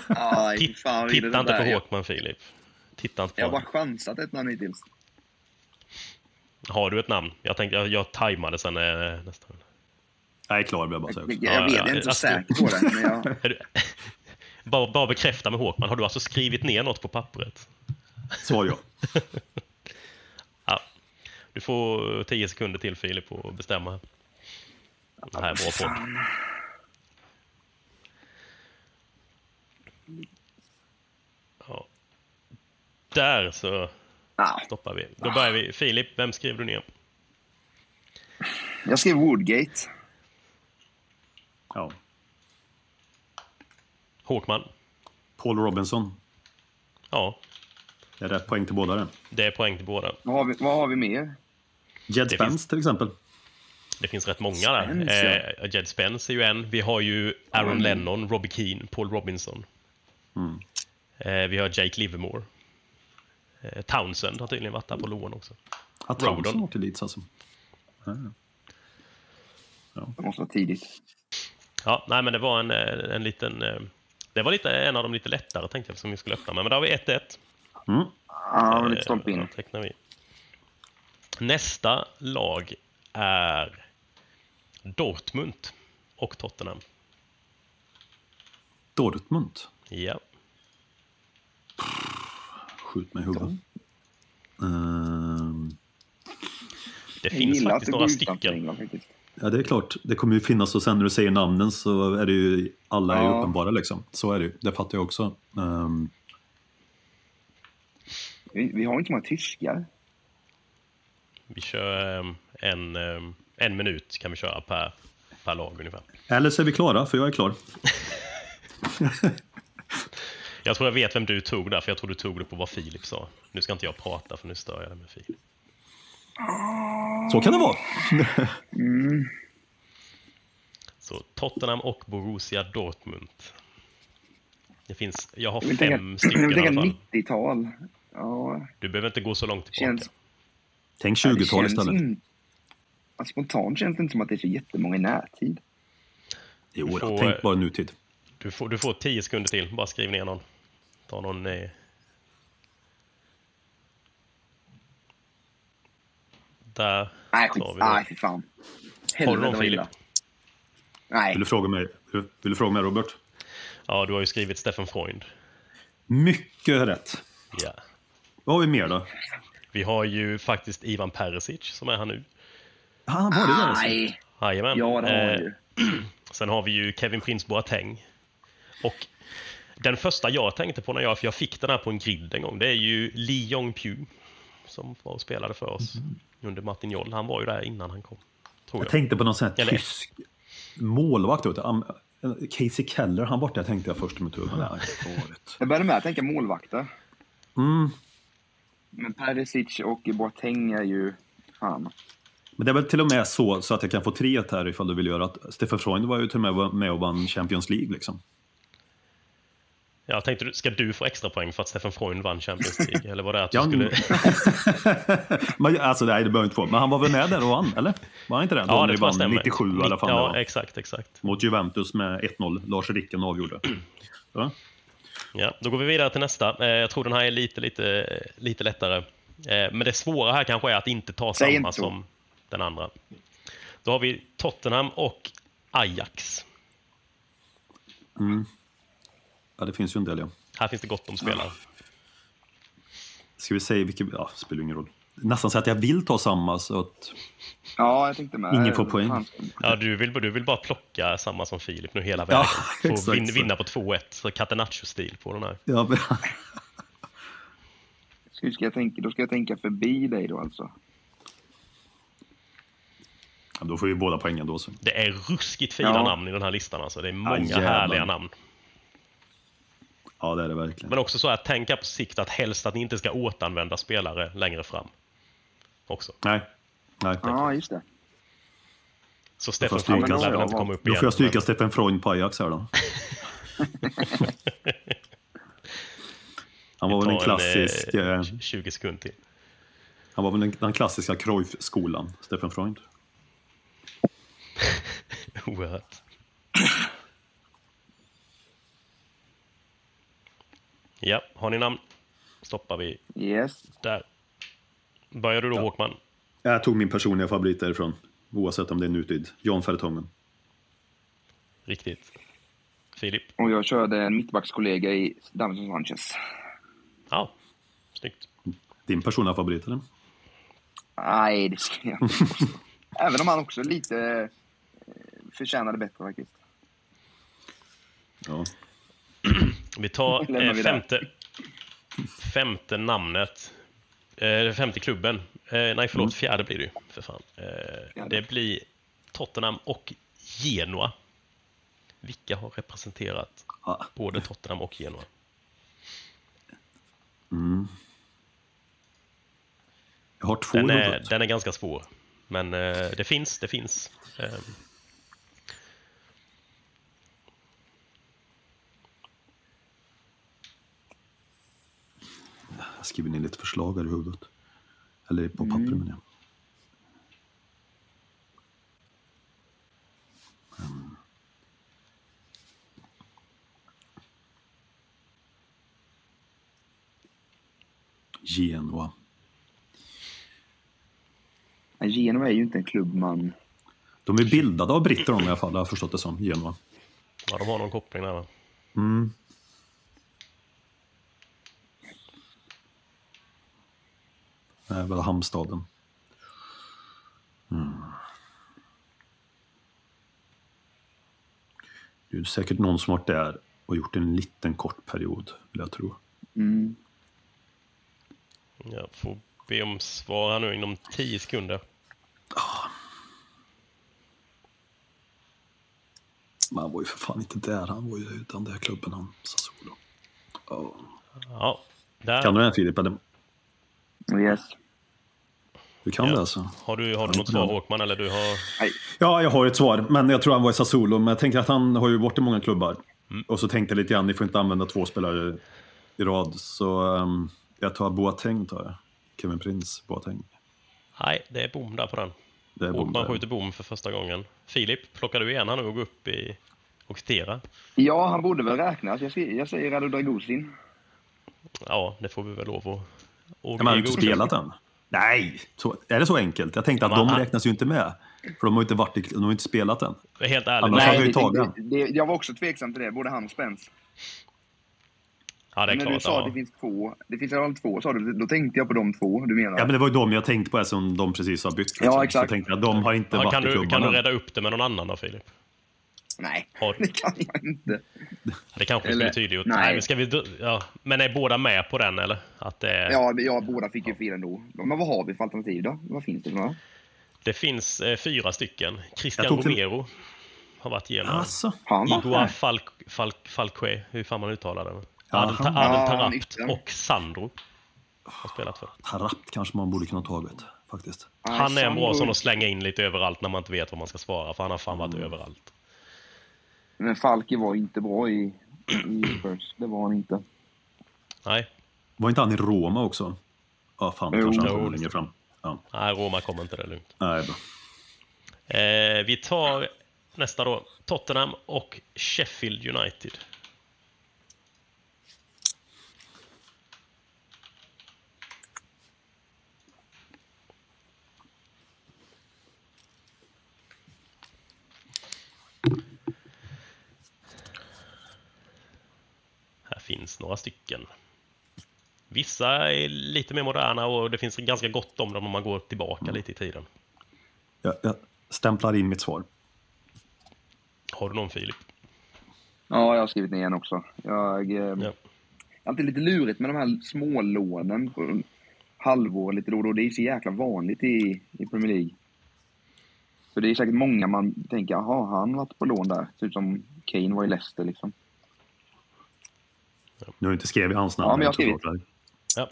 Aj, fan, titta inte på. Håkman Filip. Titta inte på Jag har bara chansat ett namn hittills. Har du ett namn? Jag tänkte, jag, jag tajmade sen eh, nästan. Jag är klar vill jag bara säga. Jag, jag Ja, vet, ja, jag är inte så alltså- säker på det. Men jag, bara, bara bekräfta med Håkman. Har du alltså skrivit ner något på pappret? Svar ja. Ja. Du får tio sekunder till Filip att bestämma. Det här är bra podd. Ja. Där så ah, stoppar vi. Då börjar vi. Filip, vem skriver du ner? jag skrev Woodgate. ja. Håkman? Paul Robinson. Ja, Det är rätt poäng till båda det. det är poäng till båda. Vad har vi, vad har vi mer? Jed Spence finns- till exempel. Det finns rätt många där. Spence, Eh, Jed Spence är ju en. Vi har ju Aaron Mm. Lennon, Robbie Keane, Paul Robinson. Eh, vi har Jake Livermore. Eh, Townsend har tydligen varit där på lån också. Har Townsend varit i Leeds alltså? Det måste vara tidigt. Ja, nej men det var en, eh, en liten... eh, Det var lite, en av de lite lättare tänkte jag som vi skulle öppna med. Men där har vi 1-1. Mm. Ja, lite stolpe Eh, in. vi. Nästa lag är Dortmund och Tottenham. Dortmund. Ja. Skjut mig i huvudet. Ehm, Det finns faktiskt några stycken. England faktiskt. ja, det är klart. Det kommer ju finnas och sen när du säger namnen så är det ju alla är ju Ja. uppenbara liksom. Så är det ju. Det fattar jag också. Ehm, Vi, vi har inte många tyskar. Vi kör eh, en, eh, en minut kan vi köra per, per lag ungefär. eller så är vi klara, för jag är klar. Jag tror jag vet vem du tog där, för jag tror du tog det på vad Filip sa. Nu ska inte jag prata, för nu stör jag dig med Filip. Så kan det vara. Så Tottenham och Borussia Dortmund. Det finns, jag har Jag fem tänka, jag stycken i alla fall. 90-tal. Ja, Du behöver inte gå så långt tillbaka. känns... Tänk ja, det 20-tal känns istället. in- ja, Spontant känns det inte som att det är så jättemånga i närtid. Jo, får, tänk bara nutid. Du får, du får tio sekunder till. Bara skriv ner någon. Ta någon... Eh... Där Nej, skit. fy fan. Har du någon Filip? Nej. Vill du fråga mig, vill du fråga mig Robert? Ja, du har ju skrivit Steffen Freund. Mycket rätt. Ja. Vad har vi mer då? Vi har ju faktiskt Ivan Perisic som är här nu. Han var det där alltså. Nej. Jajamän. Ja, det har Eh. Sen har vi ju Kevin Prince Boateng. Och den första jag tänkte på när jag, för jag fick den här på en grid en gång, det är ju Lee Jong-Pyu. Som var och spelade för oss under Martin Joll. Han var ju där innan han kom. Tror Jag jag. tänkte på någon sån här Eller- tysk målvakt. Vet du. Am- Casey Keller, han borta tänkte jag först har inte varit. Jag började med att tänka målvakter. Mm. Men Perisic och Boateng är ju... Fan. Men det är väl till och med så, så att jag kan få tre här ifall du vill göra att Stefan Freund var ju till och med med och vann Champions League. Liksom. Jag tänkte, du- ska du få extra poäng för att Steffen Freund vann Champions League? Eller var det att du Ja, skulle... Men, alltså, nej, det behöver inte få. Men han var väl med där och vann, eller? Var han inte det? Ja, Då det tror jag vann stämmer. 97 i alla fall. Ja, exakt, exakt. Mot Juventus med 1-0. Lars Ricken avgjorde. Ja. Ja, då går vi vidare till nästa. Eh, Jag tror den här är lite, lite, lite lättare. Eh, Men det svåra här kanske är att inte ta Säg samma inte som den andra. Då har vi Tottenham och Ajax. Ja, det finns ju en del ja. Här finns det gott om spelare. Ska vi säga vilket... Ja, spelar ingen roll. Nästan så att jag vill ta samma så att... Ja, jag tänkte med. Ingen får poäng. Fan. Ja, du, vill, du vill bara plocka samma som Filip nu hela Ja, vägen. Få exakt vin, vinna på 2-1. Så Catenaccio-stil på den här. Ja, men- Hur ska jag tänka? Då ska jag tänka förbi dig då alltså. Ja, då får vi båda poängen då. Så. Det är ruskigt fina Ja. namn i den här listan. Alltså. Det är många jävlar. härliga namn. Ja, det är det verkligen. Men också så att tänka på sikt att helst att ni inte ska återanvända spelare längre fram. Också. Nej. Nej. Ja, just det. Så Steffen. Freund lär väl inte komma upp Då igen. får jag stryka men- Steffen Freund på Ajax här då. Han var väl en tar klassisk... eh, eh, 20 sekunder till. Han var väl den, den klassiska Cruyff-skolan, Steffen Freund. Oerhört. Ja, har ni namn? Stoppar vi Yes. där. Börjar du då Håkman? Jag tog min personliga favorit därifrån, oavsett om det är nutid. John Fertongen. Riktigt. Filip? Och jag körde en mittbackskollega i Davinson Sanchez. Ja, snyggt. Din personliga favorit, eller? Nej, det ska jag inte. Även om han också lite eh, förtjänade bättre faktiskt. Ja. Vi tar eh, femte, femte namnet. Eh, femte klubben. Eh, nej, förlåt, fjärde blir det ju. För fan. Eh, det blir Tottenham och Genoa. Vilka har representerat Ah. både Tottenham och Genoa? Jag har två Den är, den är ganska svår. Men eh, det finns, det finns. Jag skriver ner lite förslag här i huvudet. Eller på papper menar jag. Mm. Genoa. Men Genoa är ju inte en klubb man... De är bildade av britter de i alla fall, har jag förstått det som. Genoa. ja, de har någon koppling där va? Det är väl hamnstaden. Mm. Det är säkert någon som varit där och gjort en liten kort period, vill jag tro. Mm. Jag får be om svar här nu inom 10 sekunder. Men han var ju för fan inte där, han var ju i den där klubben, han Sassuolo. Ja. Ja, där. Kan du den Filip? Yes. Du kan Ja. det alltså? Har du, har du något svar Håkman eller du har... Ja, jag har ett svar. Men jag tror han var i Sassuolo. Men jag tänker att han har ju varit i många klubbar. Och så tänkte jag lite grann, ni får inte använda två spelare i rad. Så ehm, jag tar Boateng, tar jag. Kevin Prince Boateng. Nej, det är bom där på den. Det är Håkman bom skjuter bom för första gången. Filip, plockar du igen han och går upp i och citera? Ja, han borde väl räknas. Jag säger, jag säger Radu Dragusin. Ja, det får vi väl lov att... och men han har inte spelat än. Nej, så, är det så enkelt? Jag tänkte att men de räknas ju inte med. För de har ju inte, varit i, de har inte spelat än. Helt ärligt. Annars Nej. hade ju tagit det, det, jag var också tveksam till det, både han och Spence. Ja, det är När klart. du sa att Ja. det finns två, det finns i alla två, sa du, då tänkte jag på de två du menar. Ja, men det var ju de jag tänkte på eftersom de precis har bytt. Liksom. Ja, exakt. Så tänkte jag de har inte Ja, varit kan, i du, kan du rädda upp det med någon annan då, Filip? Nej, Har- det kan jag inte. Det kanske Eller- skulle tydliggjort. nej. Nej. men, ska vi, ja. men är båda med på den, eller? Att det, är- Ja, ja, båda fick ju fel ändå. Men vad har vi för alternativ då? Vad finns det för några? det finns eh, fyra stycken. Christian tog till- Romero har varit igenom. Alltså, där? Falk, Falk, Falque, hur fan man uttalar det. Ja, Adel, han- Adel Ja, Tarapt yttern. och Sandro har spelat för. Tarapt kanske man borde kunna tagit, faktiskt. Han är en bra sån att slänga in lite överallt när man inte vet vad man ska svara, för han har fan varit överallt. Men Falke var inte bra i, i Spurs. Det var han inte. Nej, Var inte han i Roma också? Ja, fan, Jo. kanske han kommer längre fram. Ja, nej Roma kommer inte det lugnt. nej, bra. Eh, vi tar nästa då. Tottenham och Sheffield United. Finns några stycken. Vissa är lite mer moderna och det finns ganska gott om dem om man går tillbaka lite i tiden. Jag, jag stämplar in mitt svar. Har du någon Filip? Ja, jag har skrivit ner en också. Jag... Eh, Ja. Alltid lite lurigt med de här smålånen på halvår lite då och då. Det är så jäkla vanligt i, i Premier League. Så det är säkert många man tänker, jaha, har han varit på lån där? Typ som Kane var i Leicester liksom. Nu har jag inte skrivit hans namn. Ja, men jag har skrivit. Ja.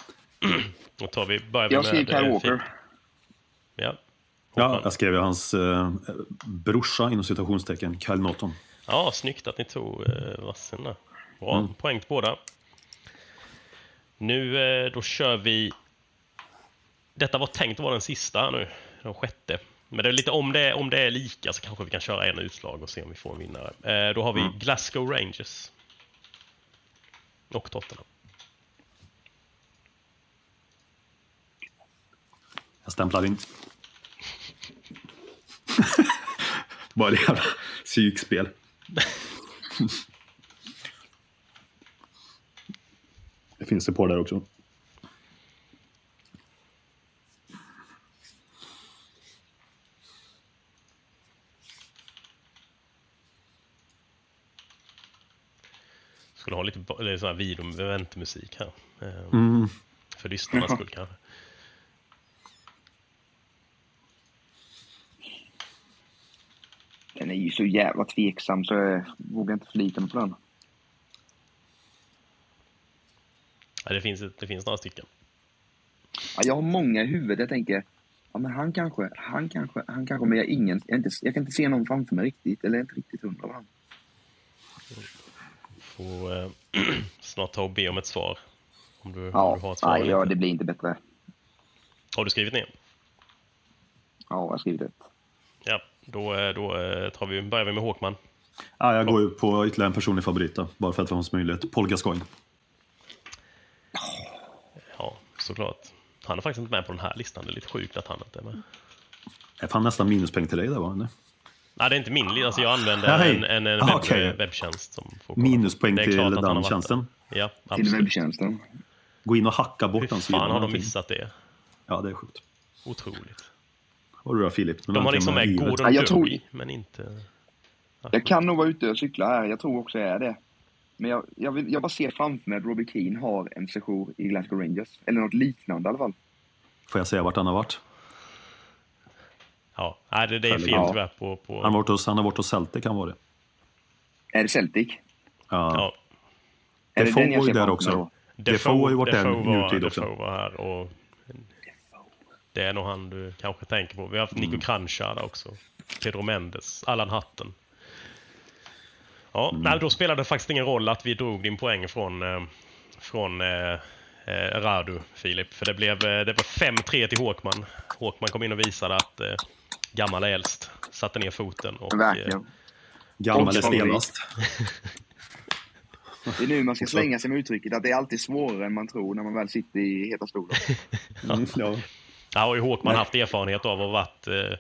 Då tar vi, börjar vi Jag skrev eh, Walker. Ja. Ja, jag skrev ju hans eh, brorsa inom citationstecken, Kyle Norton. ja, snyggt att ni tog eh, vassen där. Bra, Mm. poäng till båda. Nu, eh, då kör vi... Detta var tänkt att vara den sista nu, den sjätte. Men det är lite, om, det, om det är lika så kanske vi kan köra en utslag och se om vi får en vinnare. Eh, då har vi Mm. Glasgow Rangers. Och Tottenham. Jag stämplar in. Bara det jävla psykspel. det finns det på där också. Skulle ha lite eller sån här video-eventmusik här. Eh, Mm. För lyssnarnas skull kanske. Den är ju så jävla tveksam så jag vågar inte förlita mig på den. Ja, det, finns, det finns några stycken. Ja, jag har många i huvudet. Jag tänker, ja men han kanske, han kanske, han kanske, men jag, ingen, jag, inte, jag kan inte se någon framför mig riktigt. Eller jag är inte riktigt hundra på han. Får eh, snart ta och be om ett svar. Om du, om Ja, du har ett svar. eller ja, det blir inte bättre. Har du skrivit ner? Ja, jag har skrivit det. Ja, då, eh, då eh, tar vi, börjar vi med Håkman. Ja, jag går ju på ytterligare en personlig favorit då, bara för att det fanns möjlighet. Paul Gascoigne. Ja, såklart. Han är faktiskt inte med på den här listan. Det är lite sjukt att han inte är med. Jag fann nästan minuspoäng till dig där var det? Nej, det är inte min. Alltså, jag använder Nej. en, en, en Ah, webb, okej. webbtjänst som får kolla. Minuspoäng till klart att han har den varit tjänsten. där. Ja, Till absolut. webbtjänsten. Gå in och hacka bort Hur den fan har de missat det? Ja, det är sjukt. Otroligt. Vad har du då Filip? De har liksom med Gordon Ja, jag tror- men inte... Jag kan nog vara ute och cykla här. Jag tror också jag är det. Men jag, jag, vill, jag bara ser framför mig att Robbie Keane har en session i Glasgow Rangers. Eller något liknande i alla fall. Får jag säga vart han har varit? Ja, det, det är fel Ja. tyvärr på... på Han har varit hos, han har varit hos Celtic, han var det. Är det Celtic? Ja. ja. Är Defoe den jag var ju ser där också. Defoe har ju varit där nutid också. Defoe var här och... Det är nog han du kanske tänker på. Vi har haft Nico Kranjčar där också. Pedro Mendes, Allan Hatten. Ja, nej, då spelade det faktiskt ingen roll att vi drog din poäng från, eh, från eh, eh, Radu, Filip. För det blev, eh, det var 5-3 till Håkman. Håkman kom in och visade att eh, gammal är äldst. Satte ner foten. Och, eh, Verkligen. Gammal är stenast. Det är nu man ska slänga sig med uttrycket att det är alltid svårare än man tror när man väl sitter i heta stolen. Mm, ja. Ja, har ju Håkman haft erfarenhet av att varit eh,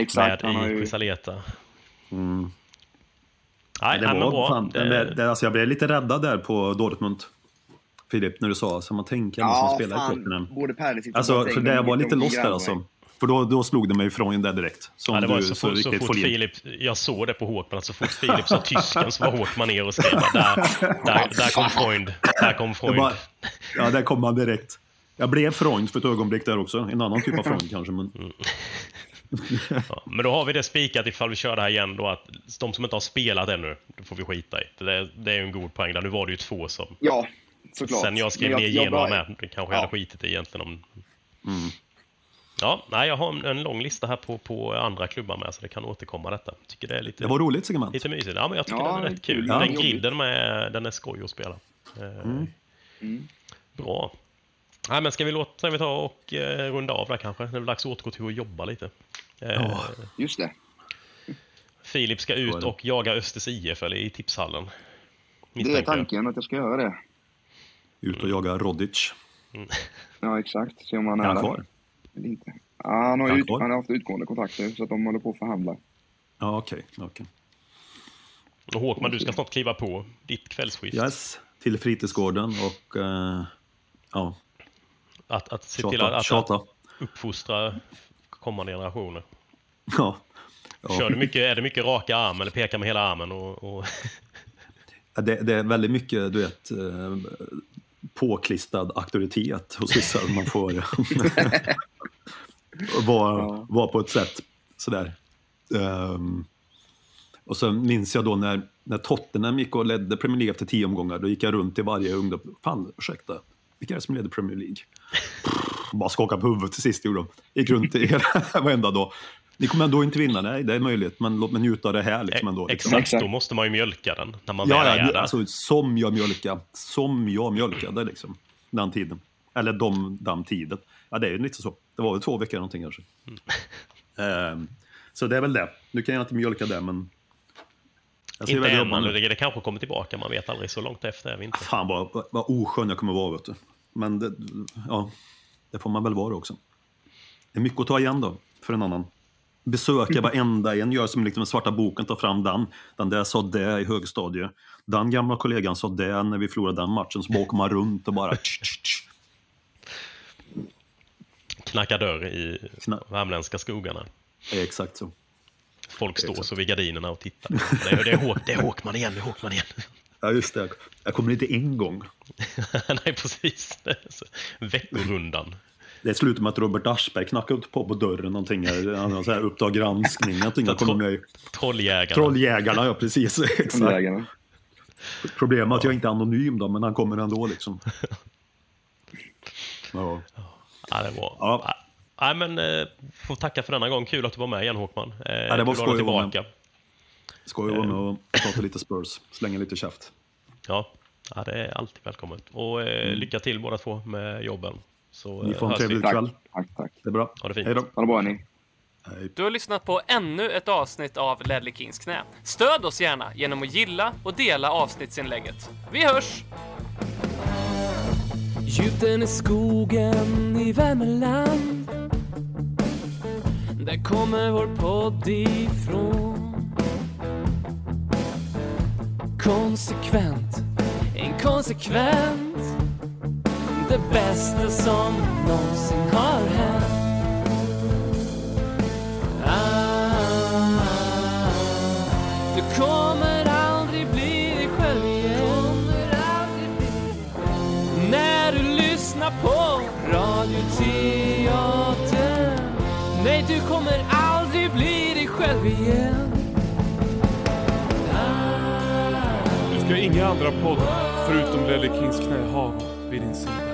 Exakt, med i ju... Crisaleta. Mm. Nej, Det nej, var, bra. fan, Det- det, det, alltså jag blev lite räddad där på Dortmund. Filip, när du sa så man tänker ändå som Ja, spelar i fan. Tottenham. Både Perisic och Alltså, för de- det var lite lost där alltså. För då, då slog det mig ifrån där direkt. Som Ja, det var du så, så, fort, så riktigt fort. Filip, jag såg det på Håkman, att så fort Filip sa tysken så var Håkman ner och skrev där, där, där kom Freund, där kom Jag Freund. bara, ja, där kom man direkt. Jag blev Freund för ett ögonblick där också. En annan typ av Freund kanske. Men... Mm. Ja, men då har vi det spikat ifall vi kör det här igen då att de som inte har spelat ännu, det får vi skita i. Det, det är ju en god poäng där. Nu var det ju två som... Ja, såklart. Sen jag skrev Men ner jag Genoa bara- med, det kanske jag Ja. hade skitit i egentligen om... Mm. Ja, nej, jag har en, lång lista här på, på andra klubbar med, så det kan återkomma detta. Tycker det är lite... Det var roligt segment. Lite mysigt. Ja, men jag tycker Ja, den är rätt kul. ja. Den griden med, den är skoj att spela. Eh, Mm. Bra. Nej, men ska vi låta ska vi ta och eh, runda av där kanske? Det är väl dags att återgå till att jobba lite. Eh, Just det. Filip ska ut och jaga Östers IF eller i tipshallen. Det är tanken att jag ska göra det. Ut och jaga Rodic. Ja, exakt. Se om han Är är han där. kvar? Eller inte. Ja, han, har ju han har haft utgående kontakter så att de håller på att förhandla. Ja, okej. okej. Och Håkman, du ska snart kliva på ditt kvällsskift. Yes, till fritidsgården och eh, ja, Att, att se till att, tjata. att, tjata. att uppfostra kommande generationer. Ja. Ja. Kör du mycket, är det mycket raka arm eller pekar med hela armen? Och, och... Det, det är väldigt mycket, du vet, eh, påklistrad auktoritet hos vissa. Man får vara, Ja. vara på ett sätt sådär. Ehm, och så minns jag då när, när Tottenham gick och ledde Premier League efter tio omgångar. Då gick jag runt i varje ungdom. Fan, ursäkta. Vilka är det som leder Premier League? Bara skakade på huvudet till sist gjorde de. Gick runt i hela, varenda dag. Ni kommer ändå inte vinna, nej det är möjligt. Men låt mig njuta av det här liksom ändå. Liksom. Exakt, då måste man ju mjölka den när man väl Ja, är ja där. alltså, som jag mjölkade. Som jag mjölkade liksom. Den tiden. Eller de, den tiden. Ja, det är ju lite så. Det var väl två veckor någonting kanske. Ehm, så det är väl det. Nu kan jag inte mjölka det, men... Inte än, men det, det kanske kommer tillbaka. Man vet aldrig. Så långt efter är vi inte. Fan vad, vad- vad oskön jag kommer vara, vet du. Men det, ja, det får man väl vara också. Det är mycket att ta igen då, för en annan. Besöka varenda en, gör som liksom den svarta boken, ta fram den. Den där sa det i högstadiet. Den gamla kollegan sa det när vi förlorade den matchen. Så bara åker man runt och bara... tsch, tsch, tsch. Knacka dörr i Kna- värmländska skogarna. Exakt så. Folk står Exakt. så vid gardinerna och tittar. Det är, det är, Håk, det är Håkman igen, det är Håkman igen. Ja, just det. Jag kommer inte en gång. Nej, precis. Veckorundan. Det slutar med att Robert Aschberg knackar upp på, på dörren någonting. Han så här Uppdrag granskning. Någonting. I Trolljägarna. Trolljägarna, ja precis. Exakt. Jägarna. Problemet är att jag inte är anonym då, men han kommer ändå liksom. Ja. Ja, det var... Ja. Nej, men eh, får tacka för denna gång. Kul att du var med igen, Håkman. Eh, Ja, det var att skoj att vara med. tillbaka. Ska ju vara med och prata lite Spurs. Slänga lite käft. Ja. ja, det är alltid välkommet. Och eh, lycka till båda två med jobben. Så. Ni eh, får en vi. trevlig Tack, kväll. tack, tack. Det är bra. Ha det fint. Hej då. Ha det bra ni. Du har lyssnat på ännu ett avsnitt av Ledley Kings knä. Stöd oss gärna genom att gilla och dela avsnittsinlägget. Vi hörs! Djupt i skogen i Värmeland Där kommer vår podd ifrån Konsekvent, inkonsekvent det bästa som någonsin har hänt. Ah, du kommer aldrig bli dig själv igen. När du lyssnar på Radioteatern Nej, du kommer aldrig bli dig själv igen. Du ska inga andra poddar förutom Lelle Kings knä ha vid din sida.